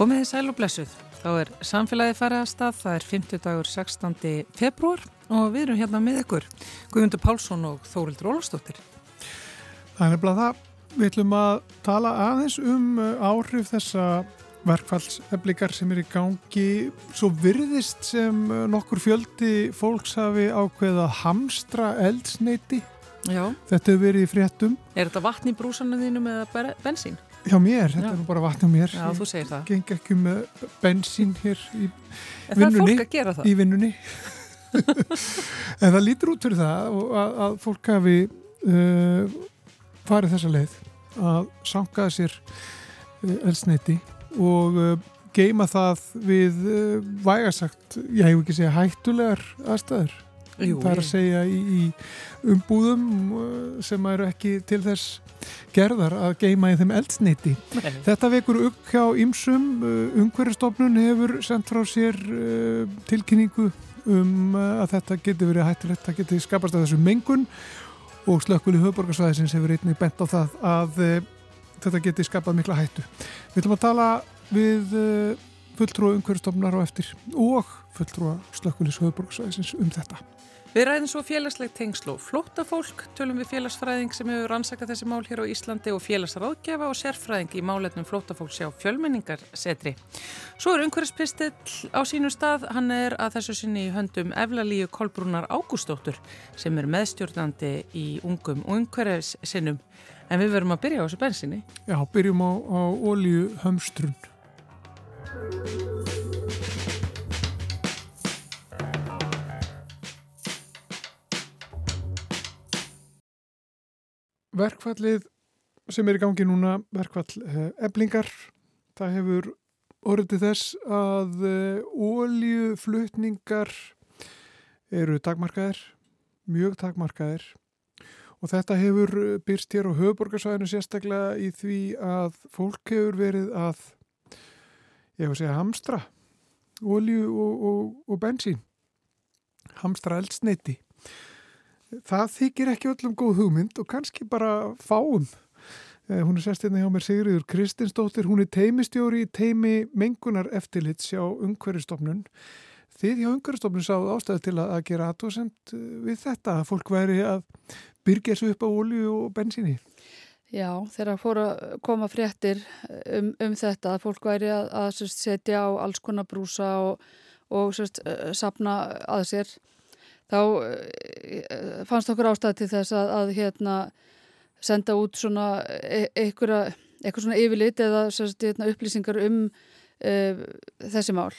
Komiði sæl og blessuð. Þá er samfélagi farið að stað, það er 50 dagur 16. februar og við erum hérna með ykkur, Guðmundur Pálsson og Þórildur Ólastóttir. Það er nefnilega það. Við ætlum að tala aðeins um uh, áhrif þessa verkfallseflikar sem er í gangi. Svo virðist sem uh, nokkur fjöldi fólks hafi ákveða hamstra eldsneiti. Já. Þetta hefur verið í fréttum. Er þetta vatn í brúsanum þínum eða bensín? Hjá mér, þetta Já. er nú bara vatn á mér. Já, þú segir það. Geng ekki með bensín hér í en vinnunni í vinnunni. En það lítur út fyrir það að, að fólk hafi uh, farið þessa leið að sankaða sér uh, elsneiti og uh, geima það við uh, vægasagt, ég hef ekki segja hættulegar aðstæður Jú, það er að segja í, í umbúðum uh, sem eru ekki til þess gerðar að geima í þeim eldsneiti. Þetta vekur upp hjá ymsum. Uh, Ungverðistofnun hefur sendt frá sér uh, tilkynningu um uh, að þetta getur verið hættilegt, það getur skapast að þessu mengun og slökkvili höfborgarsvæðisins hefur einnig bent á það að þetta getur skapað mikla hættu. Við ætlum að tala við fulltrúa Ungverðistofnunar á eftir og fulltrúa slökkvilis höfborgarsvæðisins um þetta. Við ræðum svo félagslegt tengslu og flóttafólk, tölum við félagsfræðing sem hefur rannsakað þessi mál hér á Íslandi og félagsráðgjafa og sérfræðing í máletnum flóttafólks á fjölmenningarsetri. Svo er umhverfispistill á sínu stað, hann er að þessu sinni í höndum Eflalíu Kolbrúnar Ágústóttur sem er meðstjórnandi í ungum og umhverfissinnum. En við verum að byrja á þessu bensinni. Já, byrjum á, á ólíu hömstrun. Verkfallið sem er í gangi núna, verkfall eblingar, eh, það hefur orðið þess að óljuflutningar eh, eru takmarkaðir, mjög takmarkaðir. Og þetta hefur byrst hér á höfuborgarsvæðinu sérstaklega í því að fólk hefur verið að, ég hef að segja, hamstra ólju og, og, og bensín, hamstra eldsneiti það þykir ekki öllum góð hugmynd og kannski bara fáum. Eh, hún er sérst hérna hjá mér Sigriður Kristinsdóttir, hún er teimistjóri í teimi mengunar eftirlits hjá Ungveristofnun. Þið hjá Ungveristofnun sáðu ástæðu til að, gera aðtóðsend eh, við þetta að fólk væri að byrja þessu upp á olju og bensíni. Já, þegar fóru að koma fréttir um, um þetta að fólk væri að, að setja á alls konar brúsa og, og sérst, sapna að sér þá uh, fannst okkur ástæði til þess að, að hérna, senda út svona e eitthvað svona yfirlit eða sérst, hérna, upplýsingar um uh, þessi mál.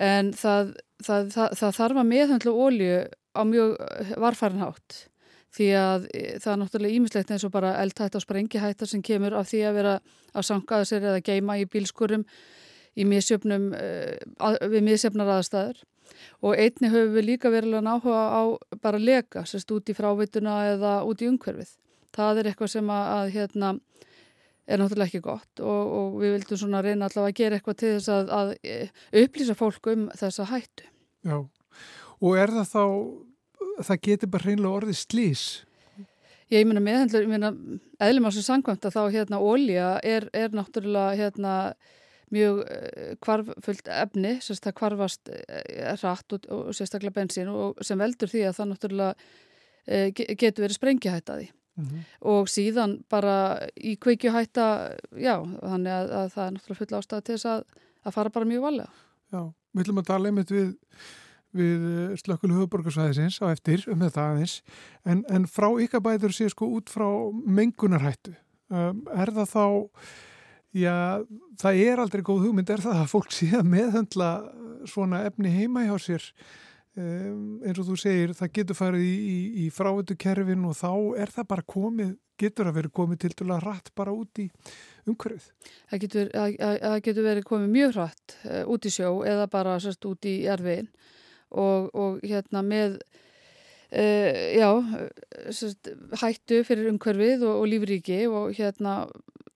En það, það, það, það þarf að meðhandla ólju á mjög varfarinhátt því að það er náttúrulega ímislegt eins og bara eldhætt á sprengihættar sem kemur af því að vera að sankaða sér eða geima í bílskurum í misjöfnum, við misjöfnar aðstæður og einni höfum við líka verið að náhuga á bara leka, sérst út í frávituna eða út í umhverfið. Það er eitthvað sem að, að hérna, er náttúrulega ekki gott og, og við vildum svona reyna allavega að gera eitthvað til þess að, að upplýsa fólk um þessa hættu. Já, og er það þá, það getur bara hreinlega orðið slís? Ég myna meðhendlur, ég myna eðlum á þessu sangvæmt að þá hérna ólja er, er náttúrulega hérna mjög kvarfullt eh, efni, sérst það kvarfast rætt og, og sérstaklega bensín og sem veldur því að það náttúrulega e, getur verið sprengihættaði mm -hmm. og síðan bara í kveikjuhætta, já, þannig að, að það er náttúrulega full ástæði til þess að, að fara bara mjög valega. Já, við ætlum að tala einmitt við við slökkulu höfuborgarsvæðisins á eftir um þetta aðeins en, en frá ykkar bæður sé sko út frá mengunarhættu um, er það þá Já, það er aldrei góð hugmynd er það að fólk sé að meðhandla svona efni heima hjá sér um, eins og þú segir það getur farið í, í, í frávöldukerfin og þá er það bara komið getur að verið komið til dæla rætt bara út í umhverfið. Það getur, að, að getur verið komið mjög rætt uh, út í sjó eða bara sérst út í erfiðin og, og hérna með uh, já, hættu fyrir umhverfið og, og lífríki og hérna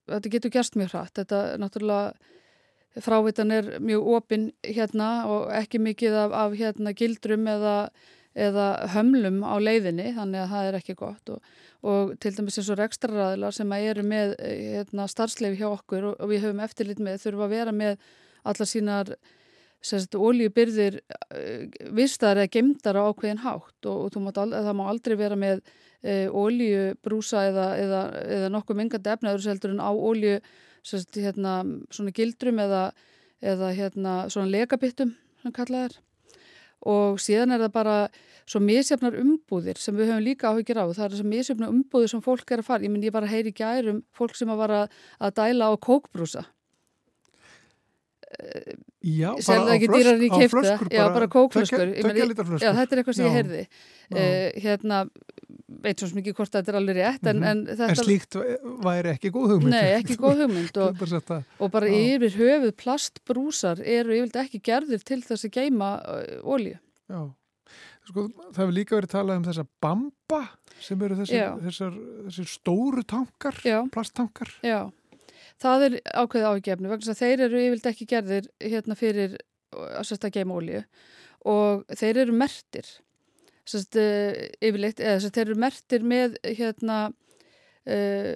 þetta getur gerst mjög hratt. Þetta er náttúrulega frávitan er mjög opinn hérna og ekki mikið af, af hérna gildrum eða, eða hömlum á leiðinni þannig að það er ekki gott og, og til dæmis eins og rekstraræðilar sem eru með hérna, starfsleifi hjá okkur og, og við höfum eftirlit með þurfa að vera með alla sínar oljubyrðir uh, vistar eða gemdar á ákveðin hátt og, og það má aldrei vera með uh, oljubrúsa eða, eða, eða nokkuð mingandi efnaður seldur en á olju hérna, svona gildrum eða, eða hérna, svona legabittum sem kallað er. Og síðan er það bara svo misjafnar umbúðir sem við höfum líka áhugir á það er þess að misjafnar umbúðir sem fólk er að fara ég minn ég var að heyri gærum fólk sem að vara að dæla á kókbrúsa. Já, bara á, flösk, á flöskur já, bara. kókflöskur. Þetta er eitthvað sem já. ég heyrði uh, hérna, veit svo mikið hvort þetta er alveg rétt en, mm -hmm. en, þetta, en slíkt væri ekki góð hugmynd. Nei, ekki góð hugmynd og, og bara yfir höfuð plastbrúsar eru yfirlega ekki gerðir til þess að geima ólíu já. Sko, það hefur líka verið talað um þessa bamba sem eru þessir, þessar, þessir stóru tankar, plasttankar. Já, það er ákveðið ágefni vegna að þeir eru yfirlega ekki gerðir hérna fyrir að sérsta geima ólíu og þeir eru mertir sérst, yfirleitt, eða sérst, þeir eru mertir með hérna uh,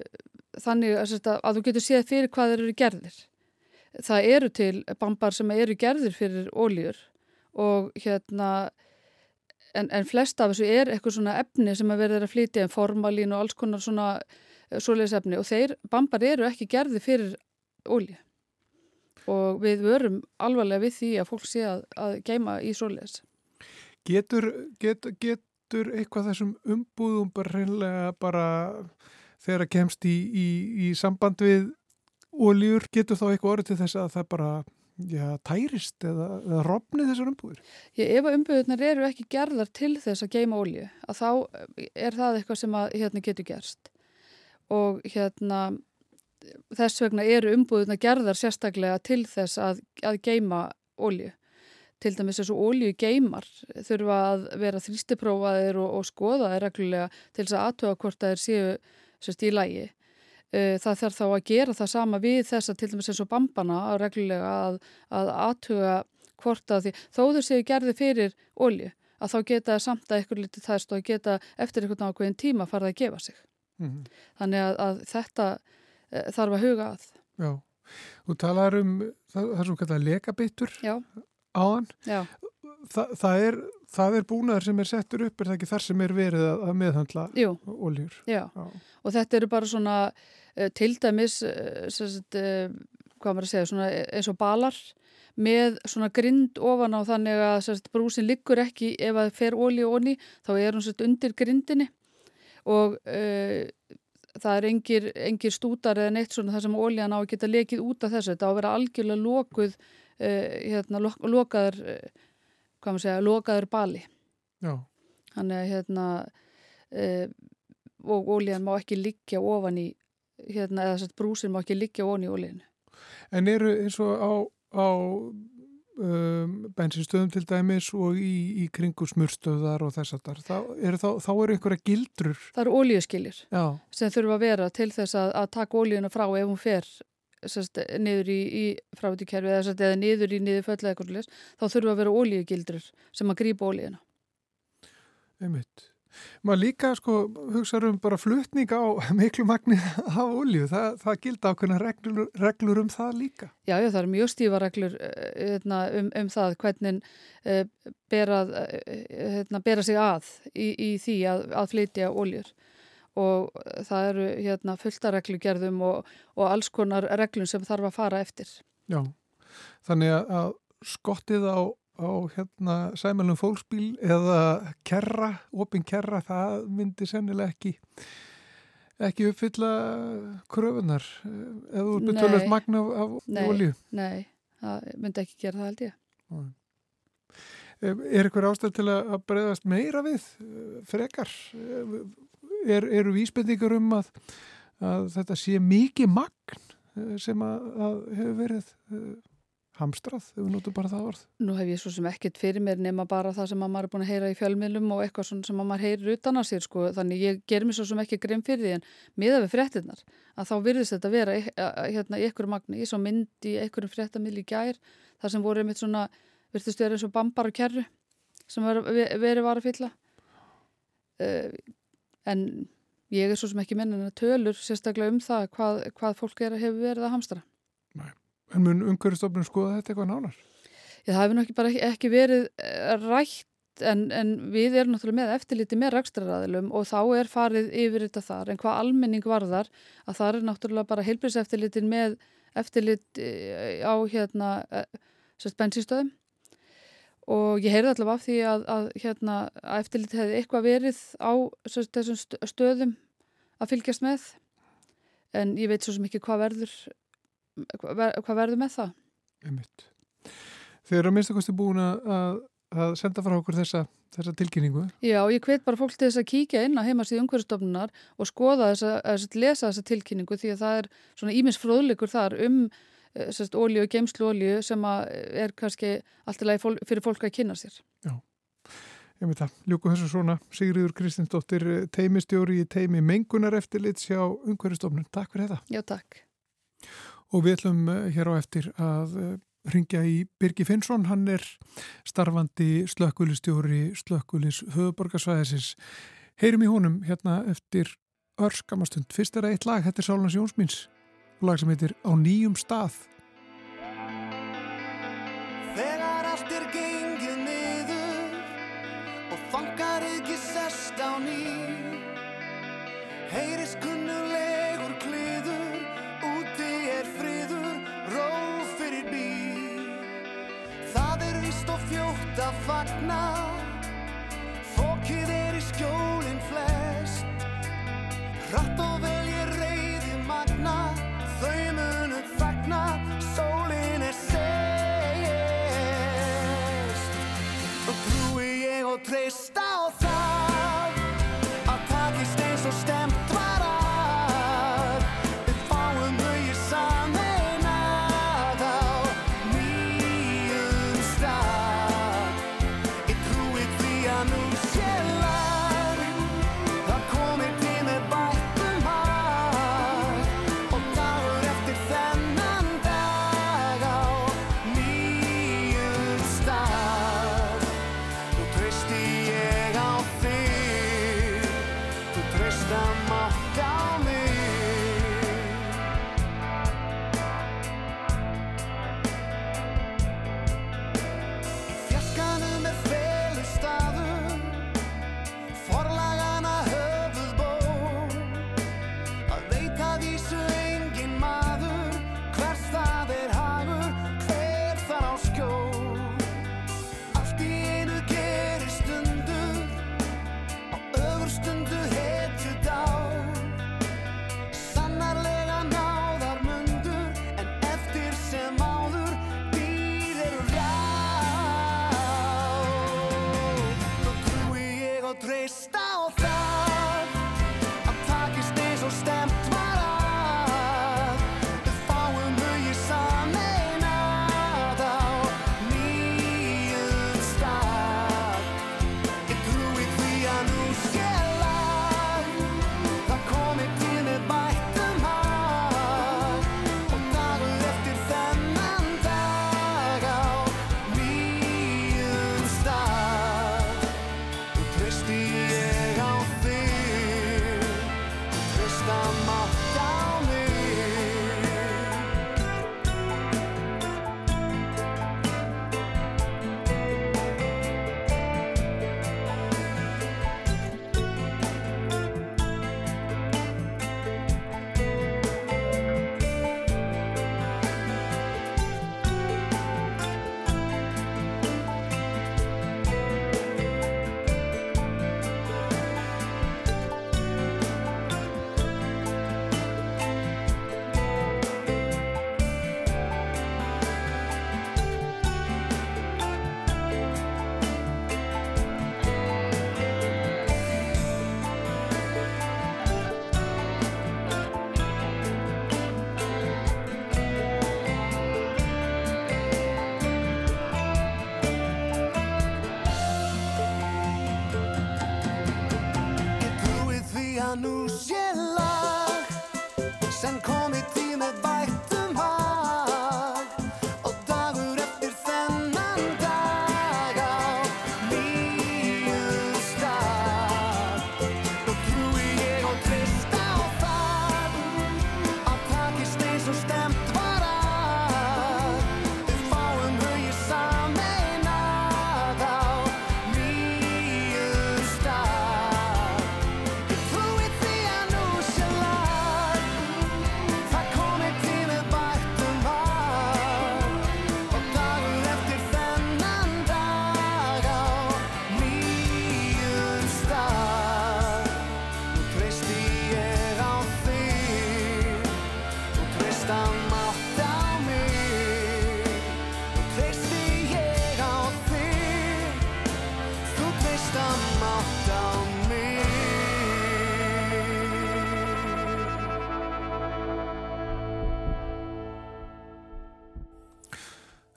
þannig að, sérst, að þú getur séð fyrir hvað þeir eru gerðir. Það eru til bambar sem eru gerðir fyrir ólíur og hérna en, en flest af þessu er eitthvað svona efni sem að verður að flytja en formalín og alls konar svona svoleiðisefni og þeir bambar eru ekki gerði fyrir ólíu og við verum alvarlega við því að fólk sé að, að geima í svoleiðis. Getur, get, getur eitthvað þessum umbúðum bara reynlega bara þegar að kemst í, í, í samband við ólíur, getur þá eitthvað orðið til þess að það bara já, tærist eða, eða rofni þessar umbúður? Já, ef umbúðunar eru ekki gerðar til þess að geima ólíu, að þá er það eitthvað sem að, hérna, getur gerst og hérna þess vegna eru umbúðuna gerðar sérstaklega til þess að, að geima ólju. Til dæmis þessu ólju geimar þurfa að vera þrýstiprófaðir og, og skoðaðir reglulega til þess að aðtöða hvort það er séu sérst, í lægi. Það þarf þá að gera það sama við þess að til dæmis eins og bambana að reglulega að, að aðtöða hvort að því þó þau séu gerði fyrir ólju að þá geta samt að eitthvað litið þess og geta eftir eitthvað nákvæðin tíma farið að gefa sig. Mm -hmm. Þannig að, að þetta e, þarf að huga að. Já, þú talar um það, það svo kallar lekabittur áðan. Já. Þa, það er, er búnaður sem er settur upp, er það ekki þar sem er verið að, að meðhandla oljur? Og þetta eru bara svona uh, til dæmis, uh, sagt, uh, hvað maður að segja, svona eins og balar með svona grind ofan á þannig að sagt, brúsin liggur ekki ef það fer olju onni, þá er hún sagt, undir grindinni og það er engir, engir stútar eða neitt svona þar sem óljan á að geta lekið út af þessu, þetta á að vera algjörlega lokuð hérna, lo, lokaður uh, hvað maður segja, lokaður bali Já. þannig að hérna og óljan má ekki liggja ofan í hérna, eða brúsin má ekki liggja ofan í óljan En eru eins og á, á um, bensinstöðum til dæmis og í, í kringu smurstöðar og þess að þar, þá, þá eru einhverja gildrur. Það eru ólíuskilir sem þurfa að vera til þess að, að taka ólíuna frá ef hún fer sest, niður í, í frátíkerfi eða, eða niður í niður föllega eitthvað þá þurfa að vera ólíugildrur sem að grípa ólíuna. Einmitt. Maður líka sko hugsaður um bara flutning á miklu magni af olju, það, það gildi ákveðna reglur, reglur um það líka. Já, já, það er mjög stífa reglur hérna, um, um það hvernig uh, berað, hérna, bera sig að í, í því að, að flytja oljur og það eru hérna, fullta reglugerðum og, og alls konar reglum sem þarf að fara eftir. Já, þannig að skottið á á hérna sæmælum fólksbíl eða kerra, opinn kerra það myndi sennilega ekki ekki uppfylla kröfunar eða úr betölöf magna af olju Nei, það myndi ekki gera það held ég Er eitthvað ástæð til að breyðast meira við frekar? Er, eru vísbendingar um að, að þetta sé mikið magn sem að, að hefur verið hamstrað, ef við notum bara það orð? Nú hef ég svo sem ekkert fyrir mér nema bara það sem maður er búin að heyra í fjölmiðlum og eitthvað sem maður heyrir utan að sér sko, þannig ég ger mér svo sem ekki grimm fyrir því en miða við fréttinnar að þá virðist þetta vera hérna í einhverju magni, ég svo mynd í einhverjum fréttamil í gær þar sem voru einmitt svona, virðist vera eins og bambar og kerru sem verið veri var að fylla uh, en ég er svo sem ekki mennin að tölur sérstaklega um það hvað, hvað fólk er að hefur verið að hamstra Nei. En mun umhverfstofnun skoða þetta eitthvað nánar? Já, það hefur bara ekki, ekki verið eh, rætt en, en við erum náttúrulega með eftirliti með rækstraræðilum og þá er farið yfir þetta þar en hvað almenning varðar að það er náttúrulega bara heilbríseftirlitin með eftirlit eh, á hérna sérst bensinstöðum og ég heyrði allavega af því að, að, hérna, að eftirlit hefði eitthvað verið á þessum stöðum að fylgjast með. En ég veit svo sem ekki hvað verður hvað verður með það. Einmitt. Þeir eru að minnstakosti búin að, að senda frá okkur þessa, þessa tilkynningu. Já, ég hveit bara fólk til þess að kíkja inn á heimasíðu umhverfstofnunar og skoða þess að, lesa þessa tilkynningu því að það er svona íminsfróðleikur þar um ólíu geimslu ólíu sem er kannski alltaf fyrir fólk að kynna sér Já Ég veit það, Ljóku Hessursona, Sigriður Kristinsdóttir, teimistjóri í teimi mengunar eftirlit sjá umhverfstofnun. Takk fyrir þetta. Já, takk. Og við ætlum eh, hér á eftir að eh, ringja í Birgi Finnsson, hann er starfandi slökkulistjóri slökkulis höfuborgarsvæðisins. Heyrim í honum hérna eftir örskamastund. Fyrst er það eitt lag, þetta er Sálans Jónsmíns, lag sem heitir Á nýjum stað. Þegar allt er gengið niður og fangar ekki sest á ný heyris kunnulegur kliður úti er friður ró fyrir bí Það er vist og fljótt að fagna fókið er í skjólinn flest hratt og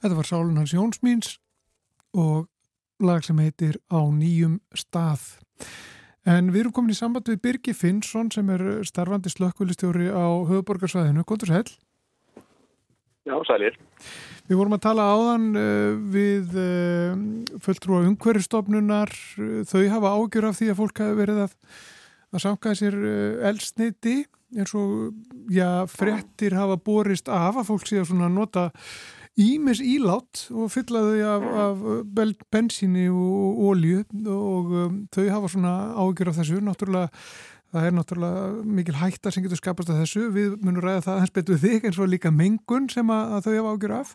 Þetta var Sálun hans Jónsmíns og lag sem heitir Á nýjum stað. En við erum komin í samband við Birgi Finnsson sem er starfandi slökkvölistjóri á höfuborgarsvæðinu. Kontur sæl. Já, sælir. Við vorum að tala áðan uh, við uh, fulltrúa umhverjastofnunar. Þau hafa ágjör af því að fólk hafi verið að, að samkaða sér uh, elsniti eins og já, frettir hafa borist af að fólk sé að nota ímis ílátt og fylla þau af, af bensíni og ólju og um, þau hafa svona ágjör af þessu. Náttúrulega það er náttúrulega mikil hætta sem getur skapast af þessu. Við munum ræða það hans betur þig eins og líka mengun sem að, að þau hafa ágjör af.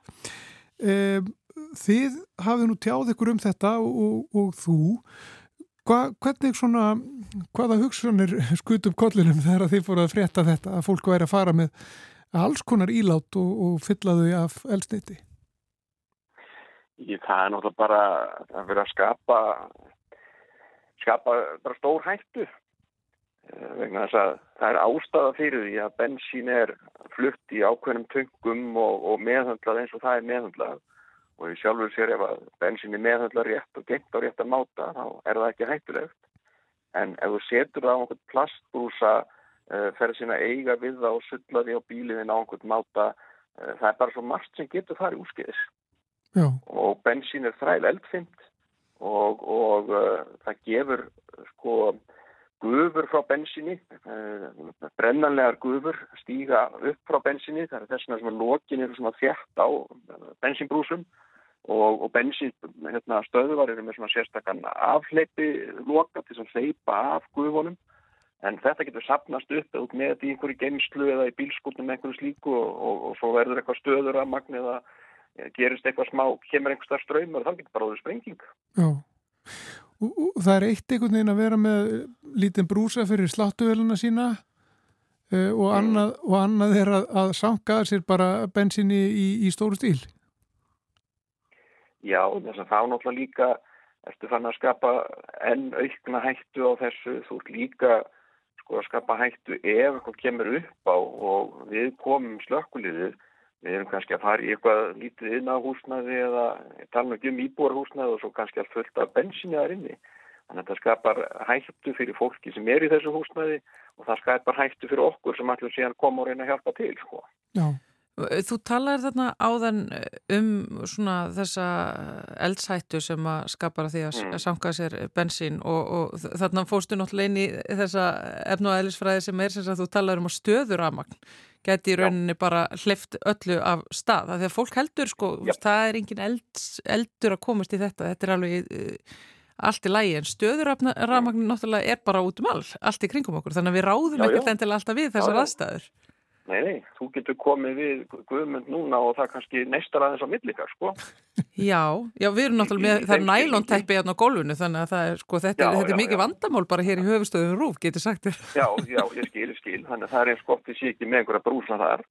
E, þið hafið nú tjáð ykkur um þetta og, og þú Hva, hvernig svona, hvaða hugsunir skut upp kollinum þegar þið fóruð að frétta þetta að fólk væri að fara með alls konar ílát og, og fylla þau af elsniti? Í það er náttúrulega bara að vera að skapa skapa bara stór hættu eh, vegna þess að það er ástafa fyrir því að bensín er flutt í ákveðnum töngum og, og meðhandlað eins og það er meðhandlað og ég sjálfur sér ef að bensin er meðhandlað rétt og gengt á rétt að máta þá er það ekki hættulegt en ef þú setur það á einhvern plastbrúsa ferð sína eiga við það og sulla því á bíliðin á einhvern máta. Uh, það er bara svo margt sem getur farið úrskeiðis. Og bensin er þræl eldfimt og, og uh, það gefur sko gufur frá bensinni, brennanlegar gufur stíga upp frá bensinni, það er þess að lokin eru svona þjætt á bensinbrúsum og, og bensin hérna, stöðuvar eru með svona sérstakann afleipi loka til að hleypa af guðvonum en þetta getur sapnast upp eða með þetta í einhverju geimslu eða í bílskúltum með einhverju slíku og, og, og svo verður eitthvað stöður að magna eða gerist eitthvað smá, kemur einhver starf ströym og það getur bara áður sprenging. Já, og það er eitt einhvern veginn að vera með lítinn brúsa fyrir sláttuveluna sína uh, og, annað, og annað er að, að sanka sér bara bensinni í, í stóru stíl. Já, þess að þá náttúrulega líka ertu fann að skapa enn aukna hættu á þessu, þú ert líka sko að skapa hættu ef eitthvað kemur upp á og við komum slökkuliðið, við erum kannski að fara í eitthvað lítið inn á húsnaði eða tala um íbúarhúsnaði og svo kannski að fullta bensinni þar inni. Þannig að þetta skapar hættu fyrir fólki sem er í þessu húsnaði og það skapar hættu fyrir okkur sem allir síðan koma og reyna að hjálpa til sko. Já. Þú talaður þarna áðan um svona þessa eldshættu sem að skapara því að mm. sanga sér bensín og, og þarna fóstu náttúrulega inn í þessa efnu og eðlisfræði sem er sem að þú talaður um að stöður afmagn geti í rauninni Já. bara hlift öllu af stað. Að fólk heldur sko, Já. það er engin eld, eldur að komast í þetta, þetta er alveg uh, allt í lægi en stöður afmagn náttúrulega er bara út um all, allt í kringum okkur þannig að við ráðum ekkert endilega alltaf við þessar aðstæður. Nei, nei, þú getur komið við guðmund núna og það kannski neistar aðeins á millikar, sko. Já, já, við erum náttúrulega með, það er nælóntæppi hérna á gólfinu, þannig að það er, sko, þetta, já, er, þetta já, er mikið já. vandamál bara hér í höfustöðum rúf, getur sagt þér. Já, já, ég skil, ég skil, þannig að það er eins gott sé ekki með einhverja brúsa þar.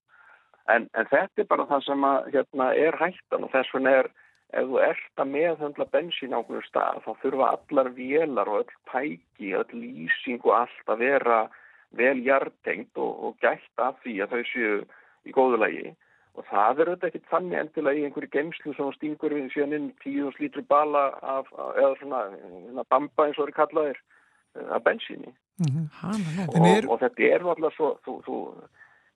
En, en þetta er bara það sem að, hérna, er hættan og þess vegna er, ef þú ert að meðhandla bensín á einhverju stað, þá þurfa allar vélar og öll pæki, öll lýsing og allt að vera vel hjartengt og, og gætt af því að þau séu í góðu lagi. Og það er auðvitað ekkert þannig endilega í einhverju geimslu sem stingur við síðan inn tíu slítur bala af, eða svona, svona bamba eins og það er kallaðir eh, af bensíni. Mm -hmm. og, er... og þetta er alltaf svo þú, þú,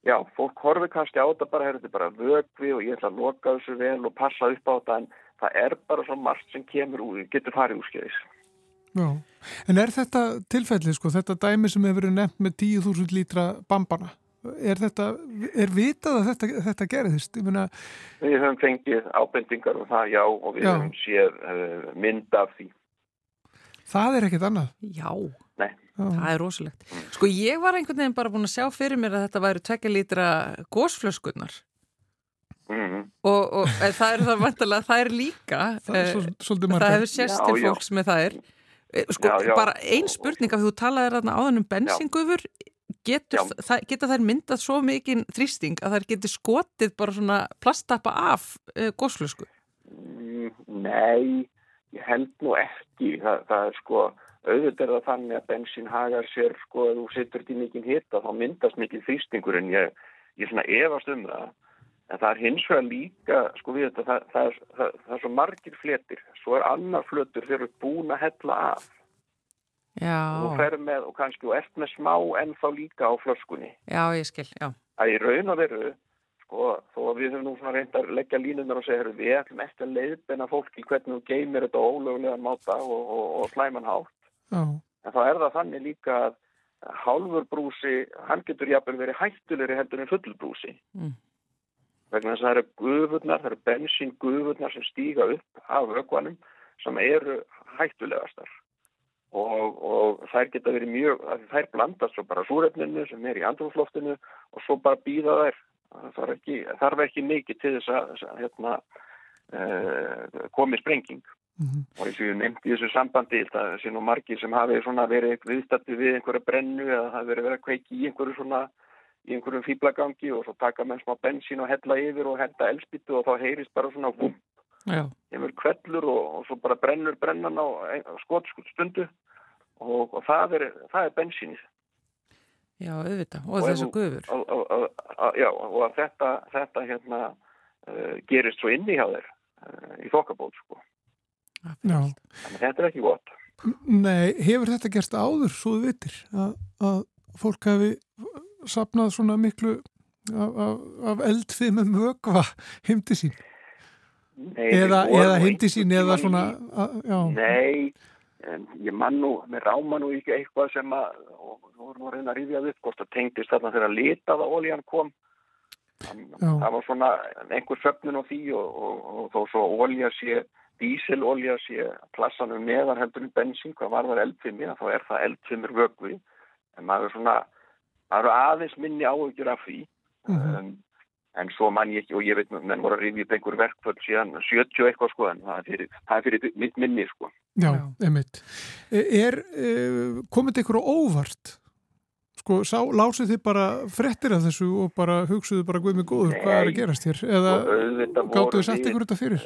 já, fólk horfið kannski á þetta bara, þetta er bara vögvi og ég ætla að loka þessu vel og passa upp á þetta en það er bara svo margt sem kemur úr, getur farið úr skeiðis Já, en er þetta tilfellið sko, þetta dæmi sem hefur verið nefnt með 10.000 lítra bambana, er þetta, er vitað að þetta, þetta gerðist? Myna... Við höfum fengið ábendingar um það, já, og við já. höfum séð uh, mynd af því. Það er ekkit annað? Já. Nei. Já. Það er rosalegt. Sko ég var einhvern veginn bara búin að sjá fyrir mér að þetta væri tvekja lítra gósflöskunnar. Mm -hmm. og, og það er það vantilega, það er líka það, er svo, eh, það hefur sérst til fólks með það er sko, já, já. bara ein spurning af því þú talaði þarna áðan um bensingufur geta þær myndað svo mikið þrýsting að þær geti skotið bara svona plastappa af uh, góðslösku? Mm, nei, ég held nú ekki það, það er sko auðvitað er það þannig að bensin hagar sér sko að þú setur þetta í mikið hitta þá myndast mikið þrýstingur en ég, ég svona efast um það En það er hins vegar líka, sko við þetta, það, það, er, það, það er svo margir fletir. Svo er annar flötur þegar þú ert búin að hella af. Já, Og þú fer með, og kannski, og ert með smá ennþá líka á flöskunni. já, ég skil, já. Að í raun og veru, sko, þó að við höfum nú svona reynd að leggja línunar og segja, "Heyrðu, við ætlum ekki að leiðbenna fólki hvernig þú geymir þetta á ólögulegan máta og, og, og slæman hátt. Já, En þá er það þannig líka að hálfur brúsi, hann getur jafnvel verið hættulegri heldur en fullur brúsi. Mm. Vegna þess að það eru gufurnar, það eru bensín gufurnar sem stíga upp af ökvanum sem eru hættulegastar. Og, og þær geta verið mjög, þær blandast svo bara súrefninu sem er í andrúfloftinu og svo bara býða þær. Það þarf ekki, þarf ekki mikið til þess að, þess að hérna, uh, komi sprenging mhm, og eins og ég nefndi þessu sambandi það sé nú margir sem hafi verið viðstætti við einhverja brennu eða hafi verið verið að kveiki í einhverju svona í einhverjum fýblagangi og svo taka menn smá bensín og hella yfir og henda elspýtu og þá heyrist bara svona vum, Já, kemur kvellur og, og svo bara brennur brennan á, á skotstundu og, og það er, það er bensínið já, auðvitað. Og, Og þessu gufur. og, og, og, og, já, og þetta, þetta hérna uh, gerist svo inni hjá þér uh, í þokkabót sko. já. Þannig þetta er ekki gott. Nei, hefur þetta gerst áður, svo þú vitir, að, að fólk hafi sapnað svona miklu af, af, af eldfimum vökva heimdi sín? Nei, Eða, eða heimdi sín eða svona, að, Nei, ég man nú, mér ráma nú ekki eitthvað sem að, og þú vorum að reyna að rífja upp, hvort það tengdist þarna þegar litaða oljan kom. Þann, Já. það var svona einhver söfnun á því og, og, og þó svo olja sé, díselolja sé klassanum neðar heldur en bensín, hvað var það eldfimi, þá er það eldfimur vögvi. En maður svona, maður er aðeins minni áhugjur af því. Mhm. um, en svo man ég ekki og ég veit, menn voru að rifja upp einhver verkföld síðan 70 eitthvað sko, en það er fyrir, það er fyrir mitt minni sko. já, Já. einmitt. Er, er komið ykkur á óvart? Sko, sá, lásuð þið bara frettir af þessu og bara hugsuðu bara guð mig góður, hvað er að Nei. gerast hér? Eða gáttu þið við- ykkur þetta fyrir?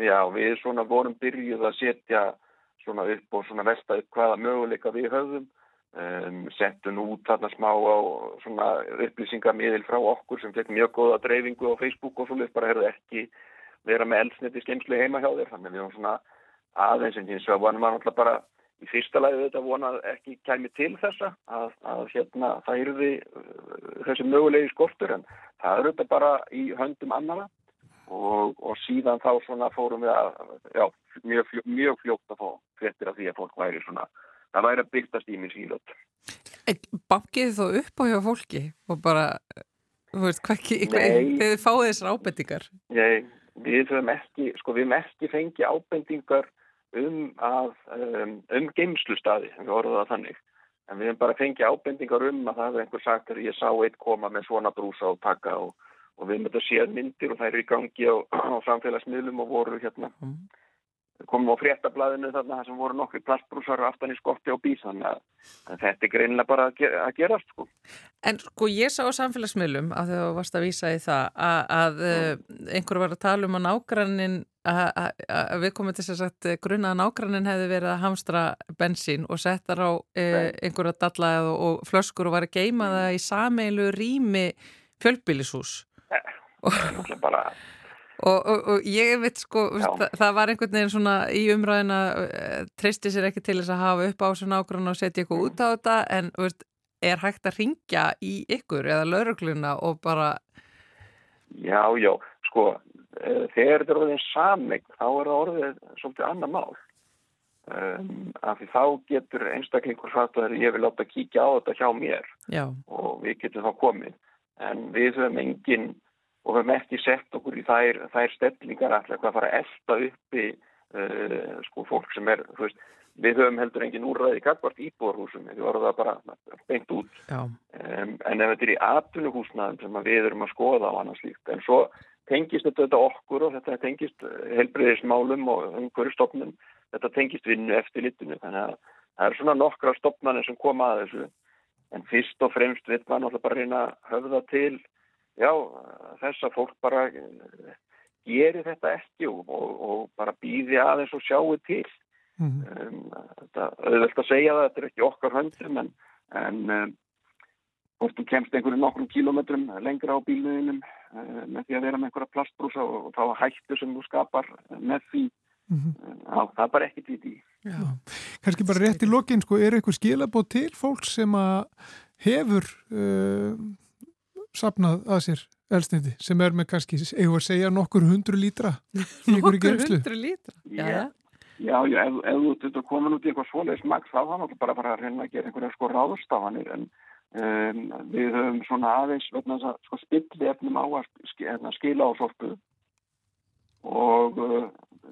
Já, við svona vorum byrjuð að setja svona upp og svona velta upp hvaða möguleika við höfðum um, settum út þarna smá á svona upplýsingamiðil frá okkur sem fekk mjög góða dreifingu á Facebook og svolítið bara herðu ekki vera með eldsniti skemslu heima hjá þér. Þannig við varum svona aðeins en hins vegar varum við náttúrulega bara í fyrsta lagi þetta vonað ekki kæmi til þessa að, að hérna það yrði uh, þessi mögulegi skortur en það er auðvitað bara í höndum annara og, og síðan þá svona fórum við að já, mjög, mjög fljótt að fá fréttir af því að fólk væri svona það væri að byrtast í minn sílöt Bankið þó upp á hjá fólki og bara, þú veist, hvað Nei. þegar þið fáið þessar ábendingar. Ég, við höfum ekki sko við höfum ekki fengið ábendingar um að um, um geimslustadi, við orðum það þannig en við höfum bara fengið ábendingar um að það er einhver sagt að ég sá eitt koma með svona brúsa og taka og, og við höfum þetta séð myndir og þær eru í gangi á, á samfélagsmiðlum og voru hérna Mm. Komum á fréttablaðinu þarna þar sem voru nokkri plastbrúsar aftan í skotti á bís þannig að, að þetta er greinilega bara að, gera, að gerast sko. En sko ég sá á samfélagsmiðlum að þau varst að vísa í það að, að mm. einhver var að tala um að nágrannin að, við komum til þess að grunna að nágrannin hefði verið að hamstra bensín og settar á e, einhverja dalla og, og flöskur og var að geima það í sameilu rými fjölbýlishús Það er náttúrulega bara og, og, og ég veit sko það, það var einhvern veginn svona í umræðina uh, treysti sér ekki til þess að hafa upp á þessu nágrann og setja eitthvað út á þetta en veist, er hægt að ringja í ykkur eða laurugluna og bara Já, já, sko, eh, þegar þetta er orðin sameign, þá er það orðið svolítið annar mál. Um, af því þá getur einstaklingur sagt að ég vil láta kíkja á þetta hjá mér já, og við getum þá komið. En við höfum engin og höfum ekki sett okkur í þær, þær stellingar alltaf hvað fara að elda uppi uh, sko fólk sem er, veist, við höfum heldur engin úrræði kakvart íbúarhúsum, við vorum það bara beint út. Um, en ef þetta er í atvinnuhúsnaðum sem að við erum að skoða á annars líkt, en svo tengist þetta, okkur og þetta tengist helbriðismálum og umhverju stopnum, þetta tengist vinnu eftir litinu, þannig að það er svona nokkra stopnarnir sem koma að þessu, en fyrst og fremst við maður náttúrulega bara reyna að höfða til, já, þess að fólk bara eh, geri þetta ekki og, og, og bara býði aðeins og sjáu til. Mhm. Um, þetta auðvelt að segja það, þetta er ekki okkar höndum en, en um, hvort þú kemst einhverju nokkrum kílometrum lengra á bílnuðinum uh, með því að vera með einhverja plastbrúsa og, og þá hættu sem þú skapar með því Mm -hmm. Já, það er bara ekkit við því. Já. Kannski bara rétt í lokin, sko, er eitthvað skilabóð til fólk sem að hefur uh, sapnað að sér elsniti sem er með kannski, eigum að segja nokkur hundru lítra nokkur hundru lítra? Já, já, já, ef, ef þú komin út í eitthvað svoleiðis maks þá þannig bara bara að reyna að gera einhverja sko ráðstafanir en um, við höfum svona aðeins vegna, sko, spilli efnum á að hérna, skila á sorpu og uh,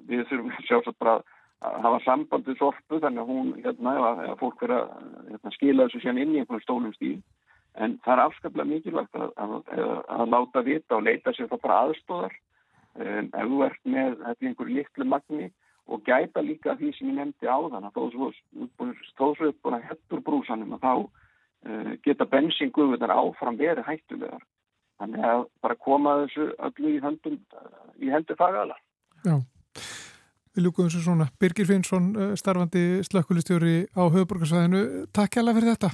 við þurfum sjálfsagt bara að hafa sambandið sorpu þannig að hún, hérna, að fólk verða hérna, skila þessu sérn inn í einhvern stólum stíl en það er afskaplega mikilvægt að, að, að, að láta vita og leita sér það bara aðstóðar um, ef þú ert með þetta í einhverju litlu magni og gæta líka því sem ég nefndi á þann að svo upp búin að hettur brúsanum að þá uh, geta bensinguðunar áfram verið hættulegar. Þannig að bara koma þessu öllu í höndum í hendur fagala. Já, við ljúkuðum þessu svona. Birgir Finnsson, starfandi slökkulistjóri á höfuborgarsvæðinu Takk hjá fyrir þetta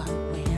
安慰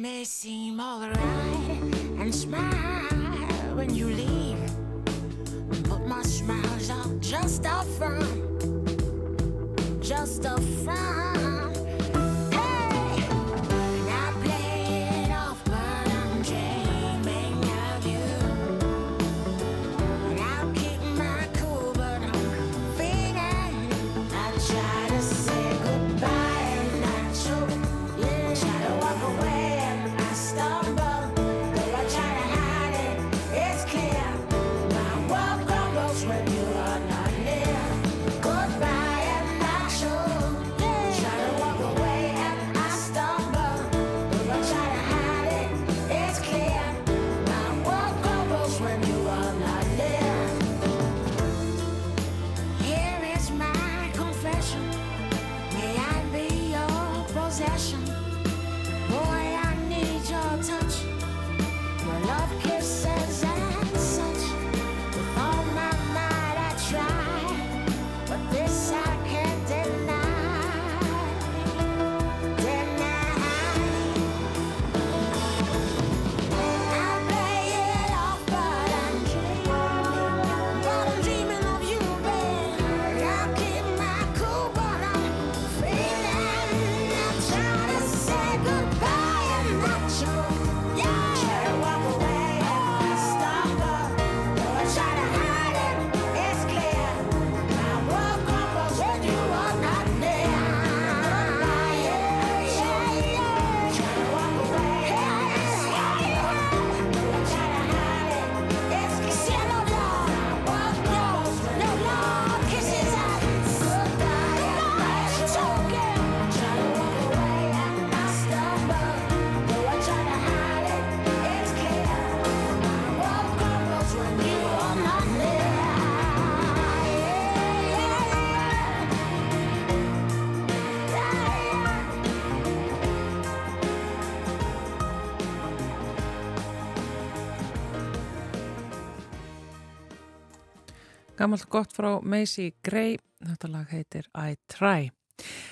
may seem alright and smile when you leave But my smiles are just a front Just a front Gammalt gott frá Macy Gray, þetta lag heitir I Try.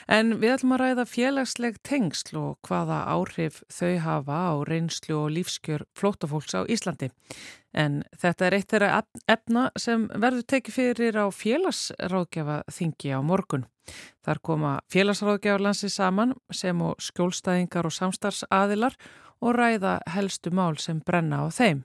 En við ætlum að ræða félagsleg tengsl og hvaða áhrif þau hafa á reynslu og lífskjör flótafólks á Íslandi. En þetta er eitt þeirra efna sem verður tekið fyrir á félagsráðgjafa þingi á morgun. Þar koma félagsráðgjafarlansi saman sem og skjólstæðingar og samstarfsaðilar og ræða helstu mál sem brenna á þeim.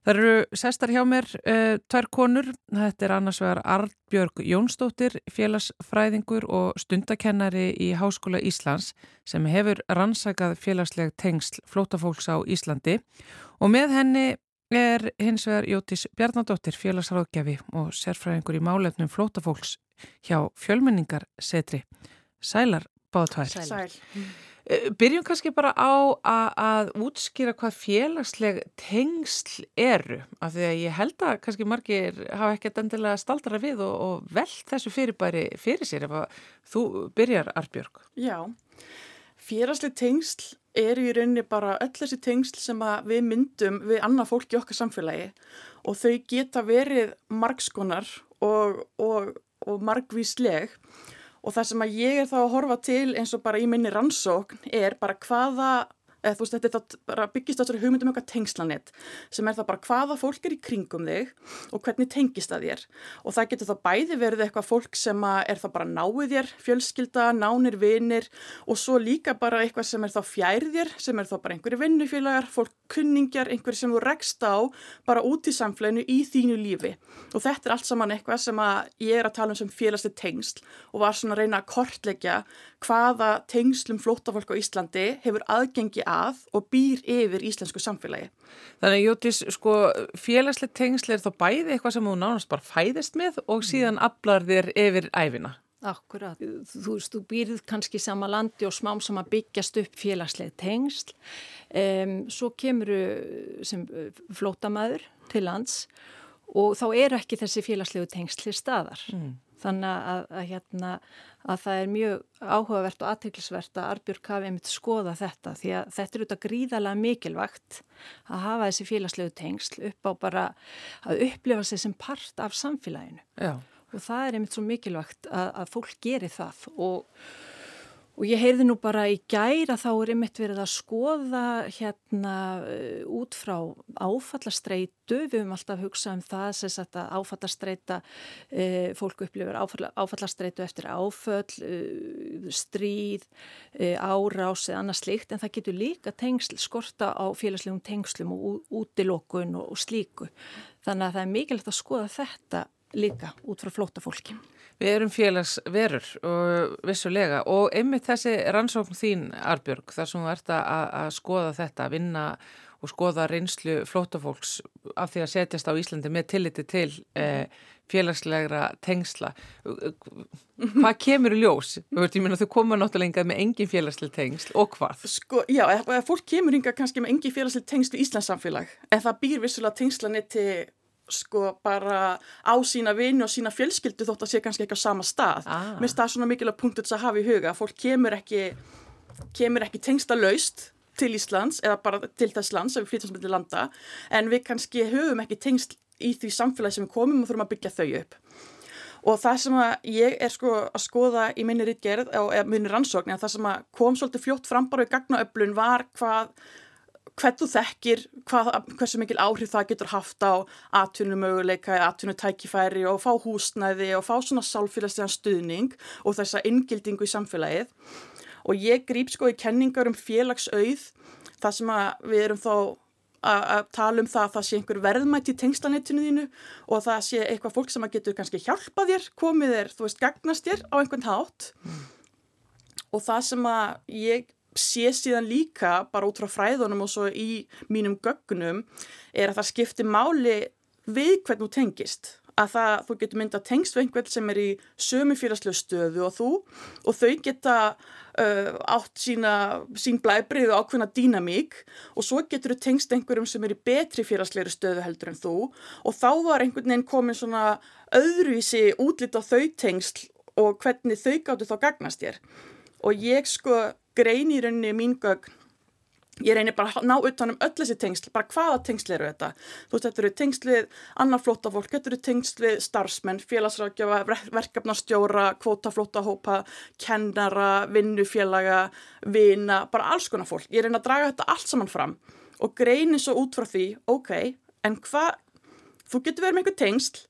Það eru sestar hjá mér uh, tvær konur, þetta er annars vegar Arnbjörg Jónsdóttir, félagsfræðingur og stundakennari í Háskóla Íslands sem hefur rannsakað félagsleg tengsl flótafólks á Íslandi og með henni er hins vegar Jótis Bjarnadóttir, félagsráðgjafi og sérfræðingur í málefnum flótafólks hjá fjölmenningarsetri. Sælar báðtvær. Sæl. Eh, Byrjum kannski bara á að, útskýra hvað félagsleg tengsl eru, af því að ég held að kannski margir hafa ekkert endilega staldara við og, og veld þessu fyrirbæri fyrir sér ef að þú byrjar, Arbjörg. Já, félagsleg tengsl eru í rauninni bara öll þessi tengsl sem við myndum við annað fólk í okkar samfélagi og þau geta verið margskonar og, og, og margvísleg og það sem að ég er þá að horfa til eins og bara í minni rannsókn er bara hvaða eða þú veist, þetta er það bara byggist þessari hugmyndum okkar tengslanett sem er það bara hvaða fólk er í kringum þig og hvernig tengist það þér. Og það getur þá bæði verið eitthvað fólk sem er það bara náið þér, fjölskylda, nánir vinir og svo líka bara eitthvað sem er þá fjærið þér, sem er þá bara einhverju vinnufélagar, fólk kunningjar, einhverju sem þú rekst á bara út í samfélaginu í þínu lífi. Og þetta er allt saman eitthvað sem ég er að tala um sem félagslega tengsl og var svona að reyna að kortleggja hvaða tengslum flóttafólk á Íslandi hefur aðgengi að og býr yfir íslensku samfélagi. Þannig að Jótis, sko, félagslega tengsl er þá bæði eitthvað sem þú nánast bara fæðist með og síðan aflar þér yfir æfina. Akkurat, þú veist, þú býrð kannski sama landi og smám sem að byggjast upp félagslega tengsl. Um, svo kemur sem flótamæður til lands og þá eru ekki þessi félagslegu tengsli staðar. Mm. Þannig að, að, hérna, að það er mjög áhugavert og aðteglisvert að Arbjörg hafi einmitt skoða þetta því að þetta er auðvitað gríðarlega mikilvægt að hafa þessi félagslegu tengsl upp á bara að upplifa sig sem part af samfélaginu. Já. Og það er einmitt svo mikilvægt að, að fólk geri það og Og ég heyrði nú bara í gæra þá er einmitt verið að skoða hérna uh, út frá áfallastreitu, við höfum alltaf hugsað um það sem að áfallastreita, uh, fólk upplifur áfallastreitu eftir áföll, uh, stríð, uh, árás eða annað slikt en það getur líka tengsl, skorta á félagslegum tengslum og útilokun og, og slíku. Þannig að það er mikilvægt að skoða þetta líka út frá flóta fólki. Við erum félagsverur og vissulega og einmitt þessi rannsókn þín, Arbjörg, þar sem þú ert að, að skoða þetta, að vinna og skoða reynslu flótafólks af því að setjast á Íslandi með tilliti til eh, félagslegra tengsla. Hvað kemur í ljós? Þú koma náttúrulega með engin félagsleg tengsl og hvað? Sko, já, fólk kemur hinga kannski með engin félagsleg tengsl í Íslands samfélag en það býr vissulega tengslanetti sko bara á sína vini og sína fjölskyldu þótt að sé kannski ekki á sama stað. Ah. Mér það svona mikilvægt punkt þess að hafa í huga. Fólk kemur ekki, kemur ekki tengsta laust til Íslands eða bara til þess lands ef við flytjum sem til landa en við kannski höfum ekki tengst í því samfélagi sem við komum og þurfum að byggja þau upp. Og það sem að ég er sko að skoða í minni rítgerð og minni rannsókn það sem að kom svolítið fljótt fram bara í gagnaöflun var hvað hvern þú þekkir, hvað, hversu mikil áhrif það getur haft á atvinnumöguleika, atvinnutækifæri og fá húsnæði og fá svona sálfélagslegan stuðning og þessa inngildingu í samfélagið. Og ég grýp sko í kenningar um félagsauð, það sem við erum þá að tala um það að það sé einhver verðmætt í tengslanettinu þínu og það sé eitthvað fólk sem að getur kannski hjálpa þér, komið þér, þú veist, gagnast þér á einhvern hátt. Mm. Og það sem að ég sé síðan líka bara út frá fræðunum og svo í mínum gögnum er að það skiptir máli við hvernig þú tengist. Að það, þú getur mynda tengst við einhvern sem er í sömu félagslegu stöðu og þú og þau geta uh, átt sína, sín blæbrið og ákveðna dýnamík og svo getur þau tengst einhverjum sem er í betri félagslegri stöðu heldur en þú og þá var einhvern veginn komin svona öðruvísi útlitt á þau tengsl og hvernig þau gáttu þá gagnast þér. Og ég sko grein í rauninni mín gögn. Ég reynir bara að ná utan um öll þessi tengsl, bara hvaða tengsl eru þetta? Þú veist, þetta eru tengsl við annar flótafólk þetta eru tengsl við starfsmenn félagsrákjafa, verkefnastjóra kvótaflótahópa, kennara vinnufélaga, vina bara alls konar fólk, ég reyna að draga þetta allt saman fram og greini svo út frá því ok, en hvað þú getur verið með einhver tengsl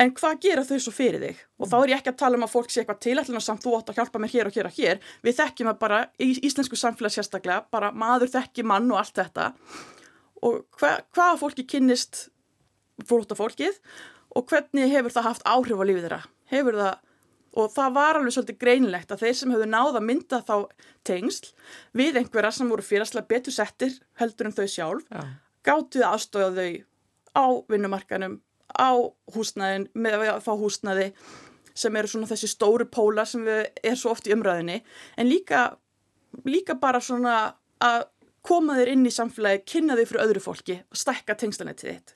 en hvað gera þau svo fyrir þig? Og þá er ég ekki að tala um að fólk sé eitthvað tilætluna samt þú átt að hjálpa mér hér og hér og hér. Við þekkjum að bara í íslensku samfélag sérstaklega, bara maður þekki mann og allt þetta. Og hva, hvaða fólki kynnist flóta fólkið og hvernig hefur það haft áhrif á lífið þeirra? Hefur það, og það var alveg svolítið greinlegt að þeir sem hefur náða að mynda þá tengsl við einhverja sem voru fyrirslega betur settir heldur en þau sjálf, Já. gáttuð aðstóða þau á vinnumarkanum á húsnæðin með að fá húsnæði sem eru svona þessi stóru póla sem er svo oft í umræðinni en líka, líka bara svona að koma þér inn í samfélagi, kynna þig fyrir öðru fólki og stækka tengslanettið þitt.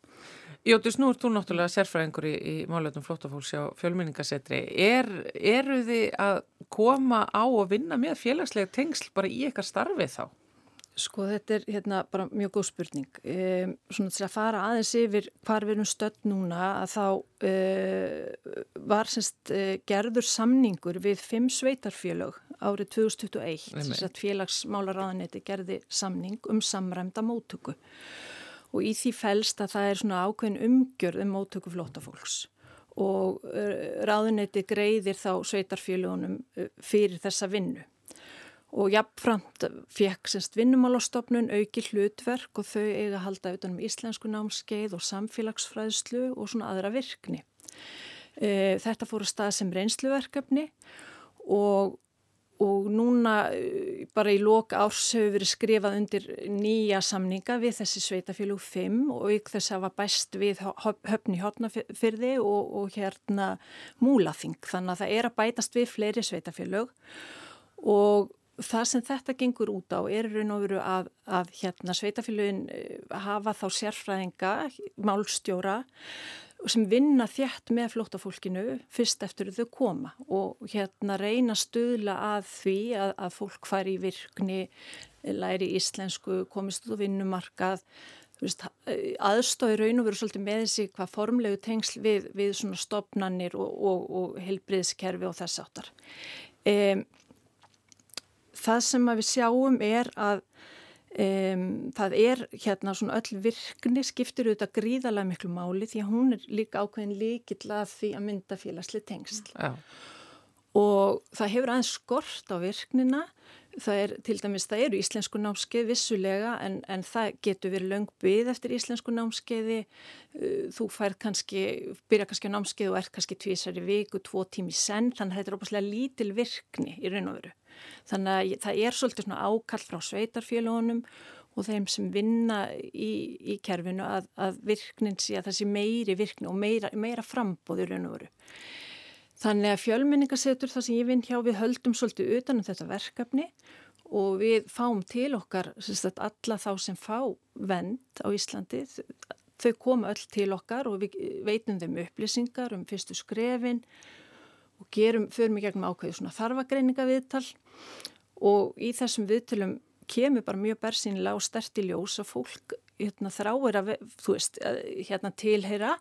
Jóttis, nú ert þú náttúrulega sérfræðingur í, í málöfnum flóttafólks á fjölmenningasetri. Er, eru þið að koma á og vinna með félagslega tengsl bara í eitthvað starfið þá? Sko þetta er hérna bara mjög góð spurning. Um, svona til að fara aðeins yfir hvar við erum stödd núna að þá uh, var semst uh, gerður samningur við fimm sveitarfélög árið 2021. Þess að félagsmálaráðanetti gerði samning um samræmda móttöku og í því fælst að það er svona ákveðin umgjörð um móttöku flótafólks og uh, ráðanetti greiðir þá sveitarfélagunum uh, fyrir þessa vinnu og jafnframt fekk semst vinnumálastofnun auki hlutverk og þau eiga halda utanum íslensku námskeið og samfélagsfræðslu og svona aðra virkni. E, þetta fór að stað sem reynsluverkefni og, og núna e, bara í lok árs hefur verið skrifað undir nýja samninga við þessi sveitafélug 5 og ykkur þess að var bæst við höfni hotnafyrði og, og hérna múlaþing þannig að það er að bætast við fleiri sveitafélug og það sem þetta gengur út á er raun og veru að, að hérna sveitafélugin hafa þá sérfræðinga, málstjóra sem vinna þjætt með flóttafólkinu fyrst eftir þau koma og hérna reyna stuðla að því að, að fólk fari í virkni, læri íslensku, komist út á vinnumarkað, aðstói raun og veru svolítið með þessi hvað formlegu tengsl við, við stopnannir og, og, og helbriðskerfi og þess áttar. Um, það sem við sjáum er að um, það er hérna svona öll virkni skiptir auðvitað gríðarlega miklu máli því að hún er líka ákveðin líkill að því að mynda félagsli tengsl. Já. Og það hefur aðeins skort á virknina, það er til dæmis, það eru íslensku námskeið vissulega en, en það getur verið löng byggð eftir íslensku námskeiði, þú fær kannski, byrja kannski á námskeið og er kannski tvísari viku, tvo tími senn, þannig að þetta er óbúslega lítil virkni í raun og veru. Þannig að það er svolítið svona ákall frá sveitarfélagunum og þeim sem vinna í, í kerfinu að, að virknin sé að sé meiri virkni og meira, meira frambóður og veru. Þannig að fjölmenningasetur það sem ég vinn hjá við höldum svolítið utanum þetta verkefni og við fáum til okkar sagt, alla þá sem fá vend á Íslandi, þau koma öll til okkar og við veitum þeim upplýsingar um fyrstu skrefin og gerum, förum í gegnum ákveðu svona þarfagreininga viðtal og í þessum viðtalum kemur bara mjög bersýnilega og sterti ljós að fólk hérna, þráir að, þú veist, hérna tilheyra,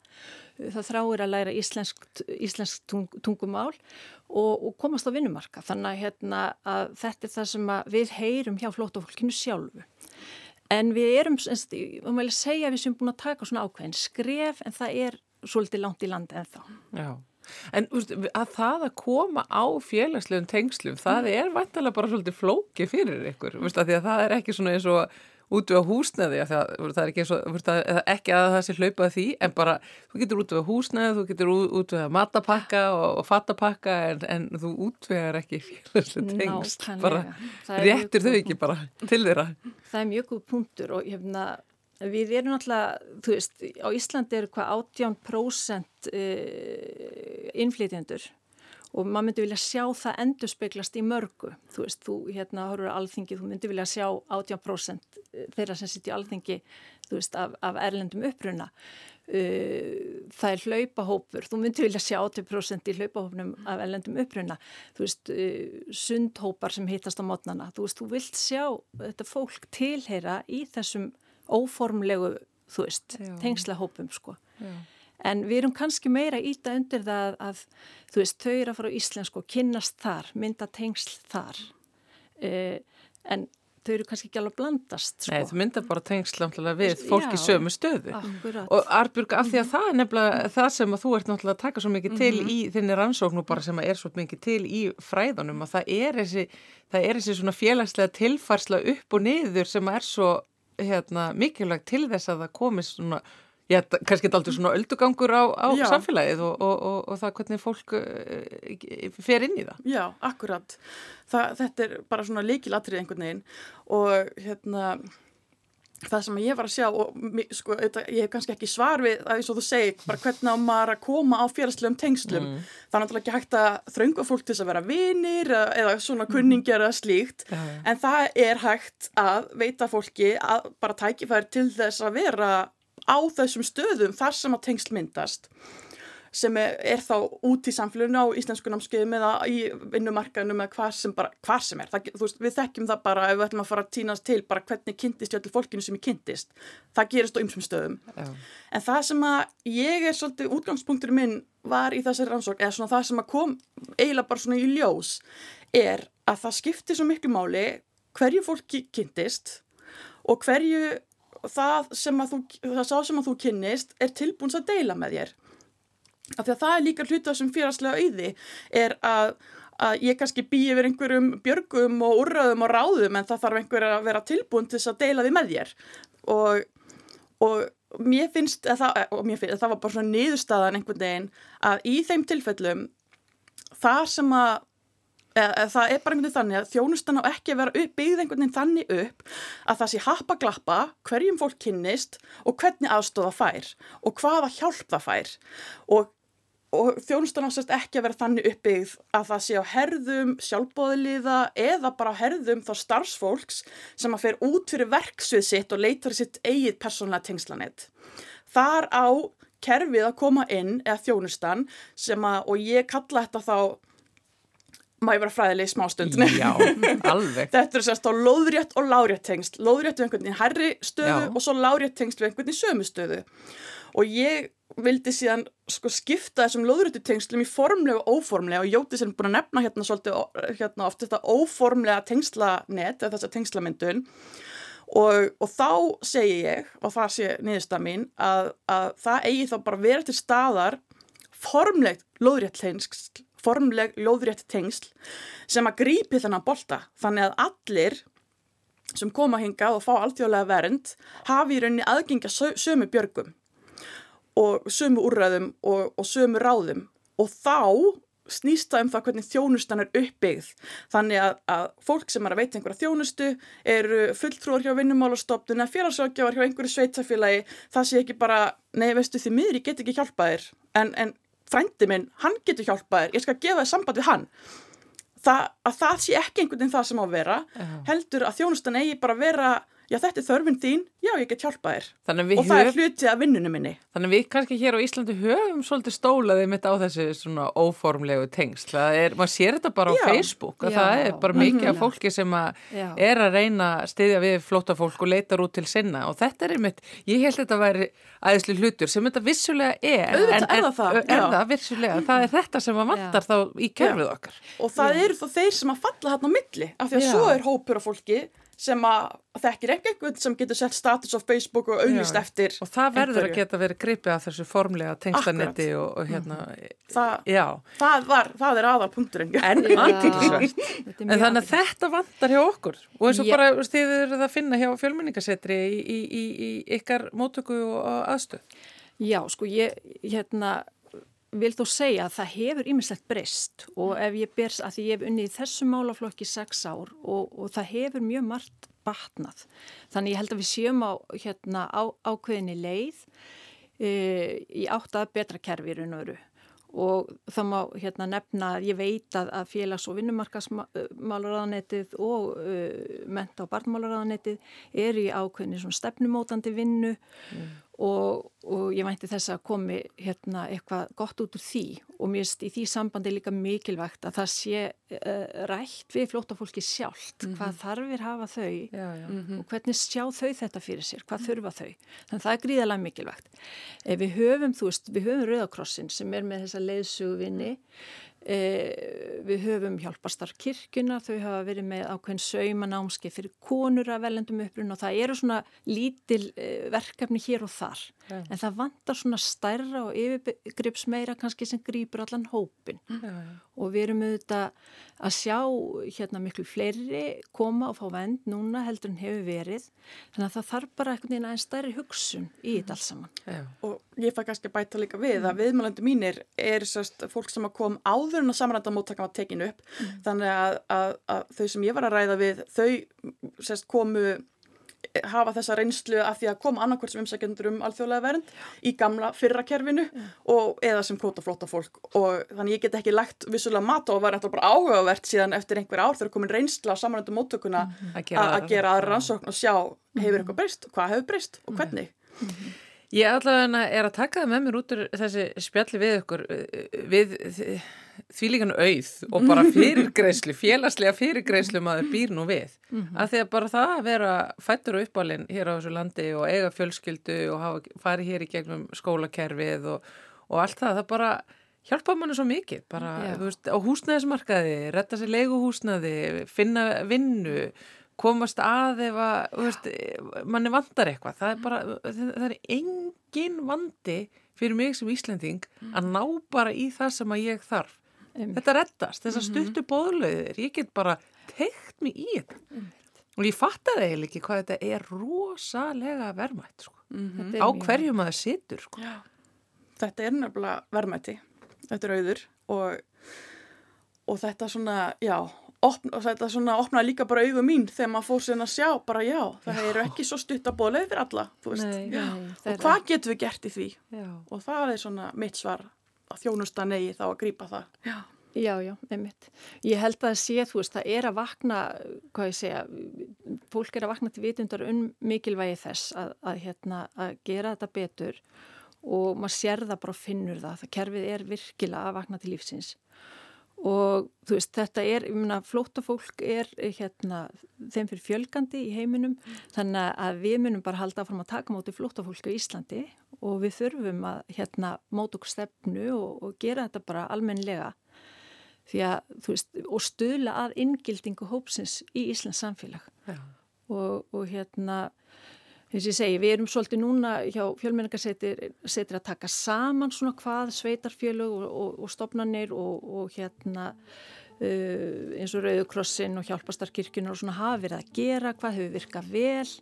það þráir að læra íslensk, íslensk tung, tungumál og, og komast á vinnumarka. Þannig að, hérna, að þetta er það sem við heyrum hjá flótafólkinu sjálfu. En við erum, og maður segja að við sem búin að taka svona ákveðin skref en það er svolítið langt í landi en þá. Já. En úst, að það að koma á félagslegum tengslum, það er vantilega bara svolítið flóki fyrir ykkur, úst, að að það er ekki svona eins og út við húsnaði, það, það er ekki, svo, ekki að það sé hlaupað því, en bara þú getur út við húsnaði, þú getur út við matapakka og, og fattapakka en, en þú útvegar ekki félagslega tengsl, Nákvæmlega. bara mjög þau ekki bara til þeirra. Það er mjög góð punktur og hefna, við erum alltaf, þú veist, á Íslandi eru hvað 18% uh, innflytjendur og maður myndi vilja sjá það endurspeglast í mörgu. Þú veist, þú hérna horfur á alþingi, þú myndi vilja sjá 18% þeirra sem sitt í alþingi, þú veist, af, af erlendum uppruna. Uh, það er hlaupahópur, þú myndi vilja sjá 80% í hlaupahópnum af erlendum uppruna. Þú veist, sundhópar sem hittast á mótnana. Þú veist, þú vilt sjá þetta fólk tilheyra í þessum óformlegu, þú veist, Já. tengslahópum, sko. Já. En við erum kannski meira íta undir það að, þú veist, þau eru að fara á íslensku og kynnast þar, mynda tengsl þar. Uh, en þau eru kannski ekki alveg að blandast, sko. Nei, þú myndar bara tengsl náttúrulega við fólk í Já. sömu stöðu. Akkurat. Og Arbjörg, af því að það er nefnilega það sem að þú ert náttúrulega að taka svo mikið til í þinni rannsóknu bara sem að er svo mikið til í fræðunum að það er þessi, það er þessi svona félagslega tilfarsla upp og niður sem er svo hérna, mikilvægt til þess að það komist svona, já, kannski aldrei svona öldugangur á, á samfélagið og, og, og, og það hvernig fólk uh, fer inn í það. Já, akkurat. Þa, þetta er bara svona leikilatrið einhvern veginn og hérna það sem ég var að sjá og sko, ég hef kannski ekki svar við að eins og þú segir, bara hvernig á maður að koma á félagslegum tengslum. Það er náttúrulega ekki hægt að þrönga fólk til að vera vinir eða, svona kunningjar eða slíkt já. en það er hægt að veita fólki að bara tækifæri til þess að vera á þessum stöðum þar sem að tengsl myndast sem er, er þá út í samfélaginu á íslensku námskeiðum eða í vinnumarkaðinu eða hvar sem, sem er. Það, veist, við þekkjum það bara ef við ætlum að fara að týnast til bara hvernig kynntist ég allir fólkinu sem ég kynntist. Það gerist á ymsum stöðum. Já. En það sem að ég er svolítið útgangspunktur minn var í þessari rannsók, eða svona það sem að kom eiginlega bara svona í ljós, er að það skiptir svo miklu máli hverju fólki kynntist og hverju það sem að þú, sem að þú kynnist er tilbúins að deila með þér. Af því að það er líka hluta sem félagslega auði er að, að ég kannski bý yfir einhverjum björgum og úrraðum og ráðum en það þarf einhver að vera tilbúin til þess að deila því með þér. Og, og mér finnst, eða það, mér finnst, það var bara svona niðurstaðan einhvern veginn að í þeim tilfellum þar sem að eða, það er bara einhvern veginn þannig að þjónustan á ekki að vera upp, byggð einhvern veginn þannig upp að það sé happa glappa hverjum fólk kynnist og hvernig aðstofa fær og hvaða hjálp það fær og, og þjónustan á sérst ekki að vera þannig uppbyggð að það sé á herðum sjálfbóðliða eða bara herðum þá starfsfólks sem að fer út fyrir verksvið sitt og leitar sitt eigið persónlega tengslanett. Þar á kerfið að koma inn eða þjónustan sem að, og ég kalla þetta þá ég vera fræðileg í smástund Já, alveg. Þetta er sérst á lóðrétt og lárétt tengst lóðrétt við einhvern veginn hærri stöðu Já. og svo lárétt tengst við einhvern veginn sömu stöðu og ég vildi síðan sko skipta þessum lóðréttu tengslum í formlega og óformlega og Jóti sem er búin að nefna hérna svolítið hérna oft þetta óformlega tengslanet eða þessa tengslamyndun og, og þá segi ég og það sé niðurstað mín að, að það eigi þá bara vera til staðar formlegt lóðrétt tengsl formleg lóðrétt tengsl sem að grípi þennan bolta. Þannig að allir sem koma hingað og fá alþjóðlega vernd hafi í rauninni aðgengja sö- sömu björgum og sömu úrræðum og, og sömu ráðum og þá snýst það um það hvernig þjónustan er uppbyggð. Þannig að, að fólk sem er að veita einhverja þjónustu eru fulltrúar hjá vinnumálastofnun eða félagsrákjafar hjá einhverju sveitafélagi. Það sé ekki bara, nei veistu því miður, ég get ekki hjálpað þér. En, en frændi minn, hann getur hjálpað þér, ég skal gefa þér samband við hann. Það, að það sé ekki einhvern veginn það sem á að vera, heldur að þjónustan eigi bara að vera, já þetta er þörfin þín, já ég get hjálpað þér. Þannig að við Og það er höfum hluti af vinnunum minni. Þannig að við kannski hér á Íslandi höfum svolítið stólaðið mitt á þessu svona óformlegu tengsl. Það er, maður sér þetta bara á Já. Facebook Já. það er bara mikið af fólki sem að er að reyna að styðja við flóttafólk og leitar út til sinna og þetta er einmitt, ég held þetta að væri aðeinslu hlutur sem þetta vissulega er. Auðvitað er það það, Er það vissulega, það er þetta sem að vantar þá í kerfið okkar. Og það eru þó þeir sem að falla hérna á milli af því að Já. svo er hópur af fólki sem að þekkir ekki einhvern sem getur sett status á Facebook og auðvist eftir Og það verður að einhverju. geta verið gripið af þessu formlega tengslanetti Akkurat. og, og hérna, það, já. það, var, það er aðal punkturinn En En þannig að þetta vantar hjá okkur og eins og Já. bara þið eruð að finna hjá fjölmenningasetri í, í, í, í ykkar mótöku og aðstöð. Já, sko, ég hérna, vil þó segja að það hefur ýmislegt breyst og ef ég bers að því ég hef unnið í þessu málaflokki sex ár og, og það hefur mjög margt batnað. Þannig ég held að við séum á hérna, á, ákveðinni leið e, í átt að betra kerfi í raun og veru. Og það má hérna nefna, ég veit að, að félags- og vinnumarkasmálaráðanetið og uh, menta- og barnmálaráðanetið er í ákveðni svona stefnumótandi vinnu og, og ég vænti þess að komi hérna eitthvað gott út úr því. Og mér finnst í því sambandi líka mikilvægt að það sé uh, rætt við flótafólki sjálft, hvað þarfir hafa þau Já, já. og hvernig sjá þau þetta fyrir sér, hvað þurfa þau. Þannig að það er gríðalega mikilvægt. Eh, við höfum, þú veist, við höfum Rauðakrossin sem er með þessa leiðsugvinni við höfum hjálpastar kirkuna, þau hafa verið með ákveðin saumanámski fyrir konur að velendum upprun og það eru svona lítil eh, verkefni hér og þar. En það vantar svona stærra og yfirgrips meira kannski sem grýpur allan hópin og við erum auðvitað að sjá hérna miklu fleiri koma og fá vend núna heldur en hefur verið. Þannig að það þarf bara einhvern veginn aðeins stærri hugsun í þetta alls saman. Já. og ég fæ kannski að bæta líka við að viðmælandi mínir er sérst fólk sem að kom áður en að samrænda móttakan var tekinu upp. Þannig að, að, að þau sem ég var að ræða við þau sérst komu hafa þessa reynslu af því að koma annarkvært sem umsækjendur um alþjóðlega vernd í gamla fyrra kerfinu og eða sem kvótaflóta fólk. Og þannig ég get ekki lagt vissulega mat á að vera bara áhugavert síðan eftir einhver ár þegar komin reynsla á samrændu móttökuna Að gera að aðra gera aðra rannsókn. og sjá hefur eitthvað breyst, hvað hefur breyst og hvernig. Ég allavega er að taka það með mér út úr þessi spjalli við ykkur við þvílíkan auð og bara fyrirgreislu, félagslega fyrirgreislu maður býr nú við. Af því að bara það að vera fættur og uppálinn hér á þessu landi og eiga fjölskyldu og hafa farið hér í gegnum skólakerfið og, og allt það, það bara hjálpa manni svo mikið. Bara, þú veist, á húsnæðismarkaði, retta sér leiguhúsnæði, finna vinnu, komast að ef að, veist, manni vandar eitthvað. Það er bara, það, er engin vandi fyrir mig sem Íslending að ná bara í það sem að ég þarf. Einmitt. Þetta reddast, þessar stuttu bóðlauðir, ég get bara teikt mig í þetta. Og ég fattaði eiginlega ekki hvað þetta er rosalega verðmætt, sko. Þetta er Á hverju maður situr, sko. Já. Þetta er nefnilega verðmætti, þetta er auður og, og þetta svona, já, opn, og þetta svona opnaði líka bara augu mín þegar maður fór sérna að sjá, bara já, það eru ekki svo stutt að bóðlega fyrir alla, þú veist. Nei, Já. nei, og hvað getum við gert í því? Já. Og það er svona mitt svar að þjónusta negi þá að grípa það. Já. Já, já, einmitt. Ég held að það sé, þú veist, það er að vakna, hvað ég segja, fólk er að vakna til vitundar um mikilvægi þess að, að, hérna, að gera þetta betur og maður sér það bara og finnur það. Það kerfið er virkilega að vakna til lífsins. Og þú veist, þetta er, ég meina, flóttafólk er hérna, þeim fyrir fjölgandi í heiminum, þannig að við munum bara halda áfram að taka móti flóttafólk á Íslandi og við þurfum að hérna móta okkur stefnu og, og gera þetta bara almennilega. Því að, þú veist, og stuðla að inngildingu hópsins í Íslands samfélag. Já. og, og hérna eins og ég segi, við erum svolítið núna hjá fjölmenningarsetir að taka saman svona hvað sveitarfjölug og, og, og stopnarnir og, og hérna uh, eins og Rauðukrossin og hjálpastarkirkjunar og svona hafa verið að gera, hvað hefur virkað vel,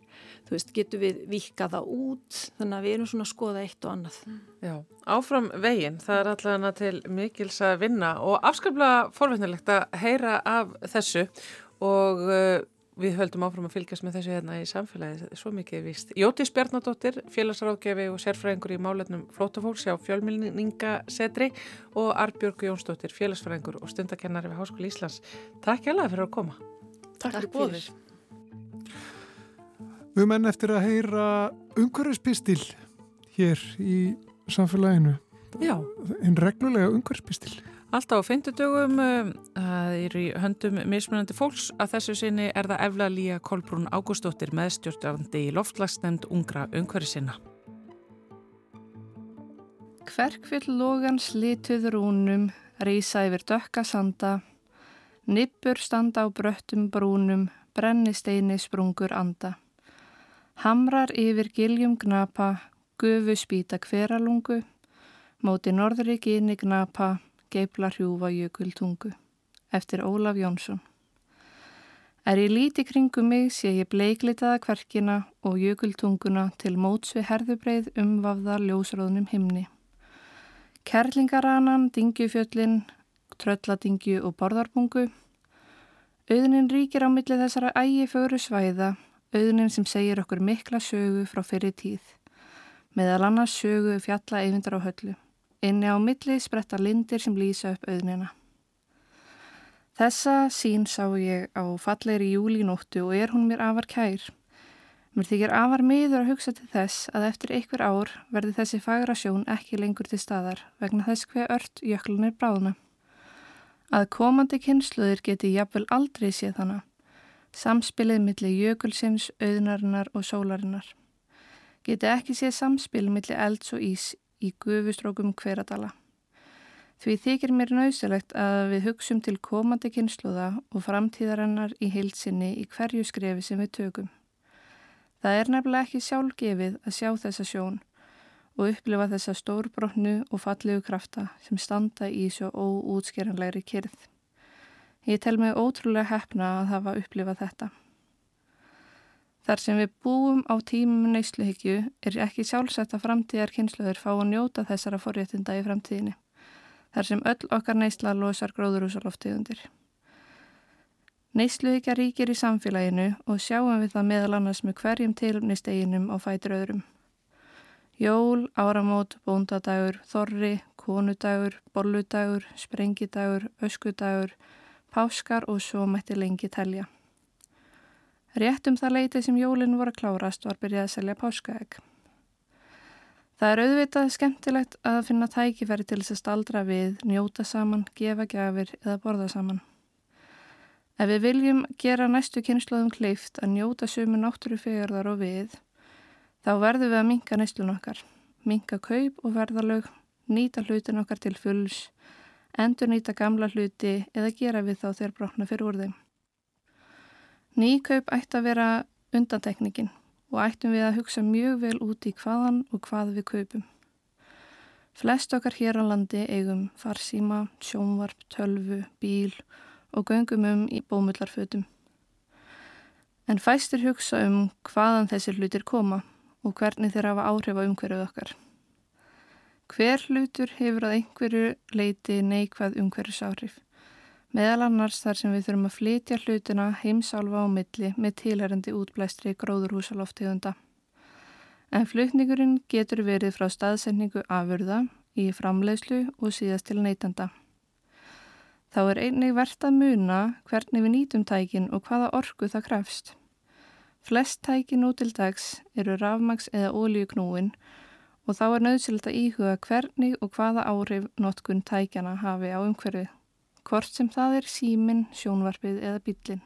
þú veist, getur við vikað það út, þannig að við erum svona að skoða eitt og annað. Já, áfram veginn, það er allavega til mikils að vinna og afskaplega forveitnilegt að heyra af þessu. Og uh, við höldum áfram að fylgjast með þessu hérna í samfélagi, svo mikið er víst. Jótis Bjarnadóttir, félagsráðgefi og sérfræðingur í málefnum flótafólks hjá fjölmilningasetri og Arbjörg Jónsdóttir, félagsfræðingur og stundakennari við Háskóli Íslands. Takk hjá fyrir að koma. Takk, Takk fyrir. Við erum enn eftir að heyra umhverfispistil hér í samfélaginu. Já. En reglulega umhverfispistil. Alltaf á fymtudögum það er í höndum mismunandi fólks að þessu sinni er það Efla Lía Kolbrún Ágústóttir meðstjórnandi í loftlagsnemnd ungra umhverfi sinna. Kverkvill logan slituð rúnum, rýsa yfir dökka sanda, nippur standa á bröttum brúnum, brennisteini sprungur anda. Hamrar yfir giljum gnapa, gufu spýta hveralungu, móti norðri gini gnapa, geibla hrjúfa jökultungu. Eftir Ólaf Jónsson. Er ég líti kringum mig sé ég bleiklitaða kverkina og jökultunguna til móts við herðubreið umvafða ljósróðnum himni. Kerlingaranan, dingjufjöllin, trölladingju og borðarbungu. Auðnin ríkir á milli þessara ægi fögru svæða, auðnin sem segir okkur mikla sögu frá fyrir tíð. Meðal annars sögu fjalla eyvindar á höllu. Inni á milli spretta lindir sem lýsa upp auðnina. Þessa sín sá ég á fallegri júlínóttu og er hún mér afar kær. Mér þykir afar miður að hugsa til þess að eftir einhver ár verði þessi fagra sjón ekki lengur til staðar vegna þess hver ört jöklun er bráðna. Að komandi kynsluðir geti jafnvel aldrei séð hana. Samspilið millir jökulsins, auðnarinnar og sólarinnar. Geti ekki séð samspil millir elds og ís í gufustrókum hveradala. Því þykir mér nöysilegt að við hugsum til komandi kynsluða og framtíðarinnar í heilsinni í hverju skrefi sem við tökum. Það er nefnilega ekki sjálfgefið að sjá þessa sjón og upplifa þessa stórbrotnu og fallegu krafta sem standa í svo óútskeranlegri kyrð. Ég tel mig ótrúlega hefna að hafa upplifað þetta. Þar sem við búum á tímum neysluhyggju er ekki sjálfsett að framtíðar kynsluður fá að njóta þessara forréttinda í framtíðinni. Þar sem öll okkar neysla losar gróðurúsaloftíðundir. Neysluhyggja ríkir í samfélaginu og sjáum við það meðal annars með hverjum tilumnisteginum á fætur öðrum. Jól, áramót, bóndadagur, þorri, konudagur, bolludagur, sprengidagur, öskudagur, páskar og svo mætti lengi telja. Rétt um það leitið sem jólinn voru klárast var byrjað að selja páskaegg. Það er auðvitað skemmtilegt að finna tækifæri til þess að staldra við, njóta saman, gefa gafir eða borða saman. Ef við viljum gera næstu kynnslóðum kleift að njóta sömu náttúrufegarðar og við, þá verðum við að minka næstlun okkar, minka kaup og verðalög, nýta hlutin okkar til fulls, endur nýta gamla hluti eða gera við þá þegar brotna fyrir úr þeim. Nýkaup ætti að vera undantekningin og ættum við að hugsa mjög vel út í hvaðan og hvað við kaupum. Flest okkar hér á landi eigum farsíma, sjónvarp, tölvu, bíl og göngum um í bómullarfötum. En fæstir hugsa um hvaðan þessir hlutir koma og hvernig þeir hafa áhrif á umhverjuð okkar. Hver hlutur hefur að einhverju leiti neikvað umhverjusáhrif? Meðal annars þar sem við þurfum að flytja hlutina heimsálfa á milli með tilherandi útblæstri gróðurhúsaloftegunda. En flutningurinn getur verið frá staðsendingu afurða í framleiðslu og síðast til neytanda. Þá er einnig verðt að muna hvernig við nýtum tækin og hvaða orku það krefst. Flest tæki nú til dags eru rafmags eða ólíuknúin og þá er nöðsilt að íhuga hvernig og hvaða áhrif notkun tækjana hafi á umhverfið hvort sem það er símin, sjónvarpið eða bílinn.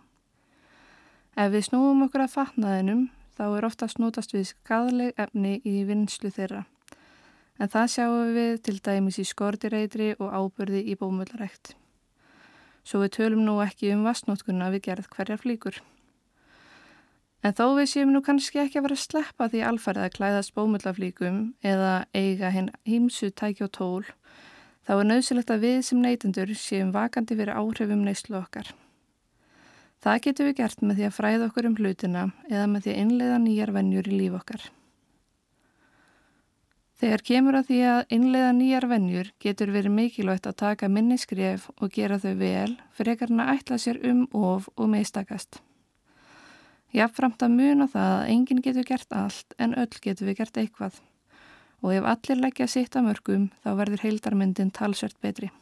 Ef við snúum okkur að fatnaðinum þá er oftast nótast við skadleg efni í vinslu þeirra. En það sjáum við til dæmis í skortireitri og ábyrði í bómullarækt. Svo við tölum nú ekki um vastnótkunna við gerð hverjar flíkur. En þó við séum nú kannski ekki að vera að sleppa því alfærið að klæðast bómullaflíkum eða eiga hinn hýmsu tæki og tól Þá er nöðsilegt að við sem neytendur séum vakandi fyrir áhrifum neyslu okkar. Það getum við gert með því að fræða okkur um hlutina eða með því að innleiða nýjar vennjur í líf okkar. Þegar kemur að því að innleiða nýjar vennjur getur verið mikilvægt að taka minni skref og gera þau vel fyrir ekkert að ætla sér um of og meistakast. Jáfnframt að muna það að enginn getur gert allt en öll getur við gert eitthvað og ef allir leggja sitt að mörgum þá verður heildarmyndin talsvert betri.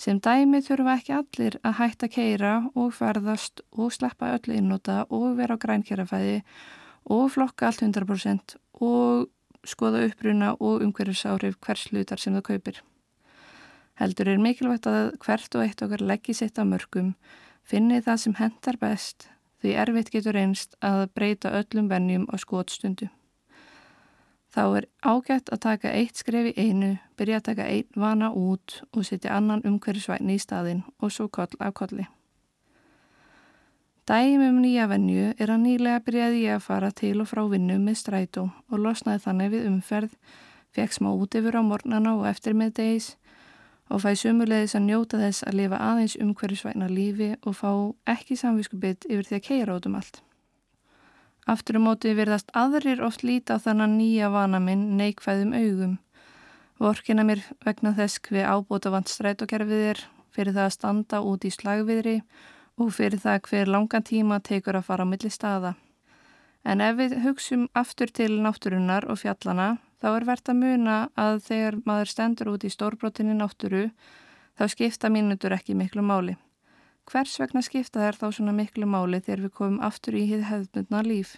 Sem dæmi þurfa ekki allir að hætta keira og ferðast og sleppa öllu innúta og vera á grænkjærafæði og flokka allt 100% og skoða uppruna og umhverjusárif hvers hlutar sem það kaupir. Heldur er mikilvægt að hvert og eitt okkar leggji sitt að mörgum, finni það sem hendar best því erfitt getur einst að breyta öllum vennjum á skotstundu. Þá er ágætt að taka eitt skref í einu, byrja að taka einn vana út og setja annan umhverjusvægni í staðin og svo koll af kolli. Dæmi um nýja venju er að nýlega byrjaði ég að fara til og frá vinnu með strætó og losnaði þannig við umferð, fekk smá út yfir á mornana og eftir með degis og fæði sumulegis að njóta þess að lifa aðeins umhverjusvægna lífi og fá ekki samvískubitt yfir því að keira út um allt. Aftur um móti verðast aðrir oft líta á þannan nýja vana minn neikvæðum augum. Vorkina mér vegna þess hver ábúta vant strætókerfið er, fyrir það að standa út í slagviðri og fyrir það hver langan tíma tekur að fara á milli staða. En ef við hugsum aftur til náttúrunnar og fjallana, þá er verðt að muna að þegar maður stendur út í stórbrotinni náttúru þá skipta mínútur ekki miklu máli. Hvers vegna skipta þær þá svona miklu máli þegar við komum aftur í hið hefðbundna líf?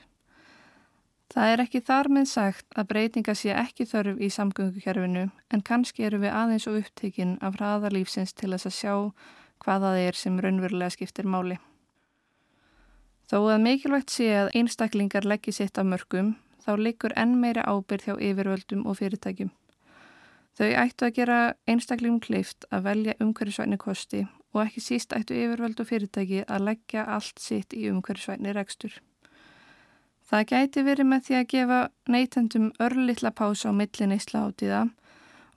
Það er ekki þar með sagt að breytinga sé ekki þörf í samgöngukerfinu en kannski eru við aðeins og upptekinn af hraða lífsins til þess að sjá hvað það er sem raunverulega skiptir máli. Þó að mikilvægt sé að einstaklingar leggji sitt af mörgum þá liggur enn meiri ábyrð hjá yfirvöldum og fyrirtækjum. Þau ættu að gera einstaklingum kleift að velja umhverfisvæni kosti og ekki síst ættu yfirvöld og fyrirtæki að leggja allt sitt í umhverfisvæni rekstur. Það gæti verið með því að gefa neytendum örlittla pása á millin Ísla átíða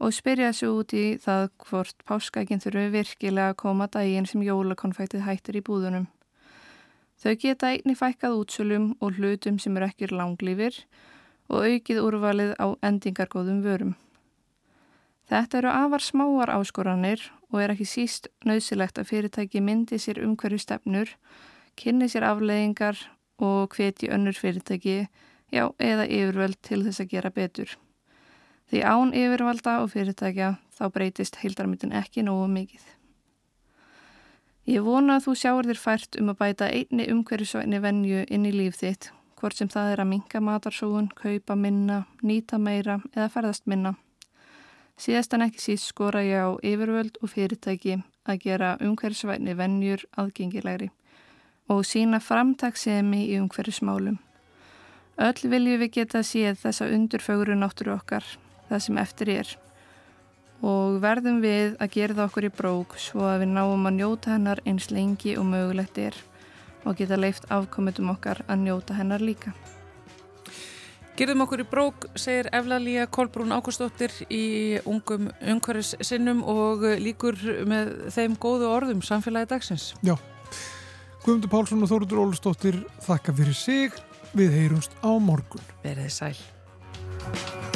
og spyrja sig út í það hvort páskaækinn þurfu virkilega að koma daginn sem jólakonfæktið hættir í búðunum. Þau geta einni fækkað útsölum og hlutum sem eru ekki langlýfir og aukið úrvalið á endingargóðum vörum. Þetta eru afar smáar áskoranir og er ekki síst nöðsilegt að fyrirtæki myndi sér umhverju stefnur, kynni sér afleiðingar og hveti önnur fyrirtæki, já, eða yfirvöld til þess að gera betur. Því án yfirvalda og fyrirtækja þá breytist heildarmyndin ekki nógu mikið. Ég vona að þú sjáur þér fært um að bæta einni umhverjusvæni venju inn í líf þitt, hvort sem það er að minka matarsóun, kaupa minna, nýta meira eða ferðast minna. Síðast en ekki síst skora ég á yfirvöld og fyrirtæki að gera umhverjusvæni venjur aðgengilegri og sína framtagsemi í umhverjusmálum. Öll viljum við geta séð þessa undurfögru náttúru okkar, það sem eftir er. Og verðum við að gera það okkur í brók svo að við náum að njóta hennar eins lengi og mögulegt er og geta leift afkomitum okkar að njóta hennar líka. Gerðum okkur í brók, segir Eflalíja Kolbrún Ákustóttir í ungum umhverfis sinnum og líkur með þeim góðu orðum samfélagi dagsins. Já, Guðmundur Pálsson og Þóruður Ólustóttir þakka fyrir sig. Við heyrumst á morgun. Verðið sæl.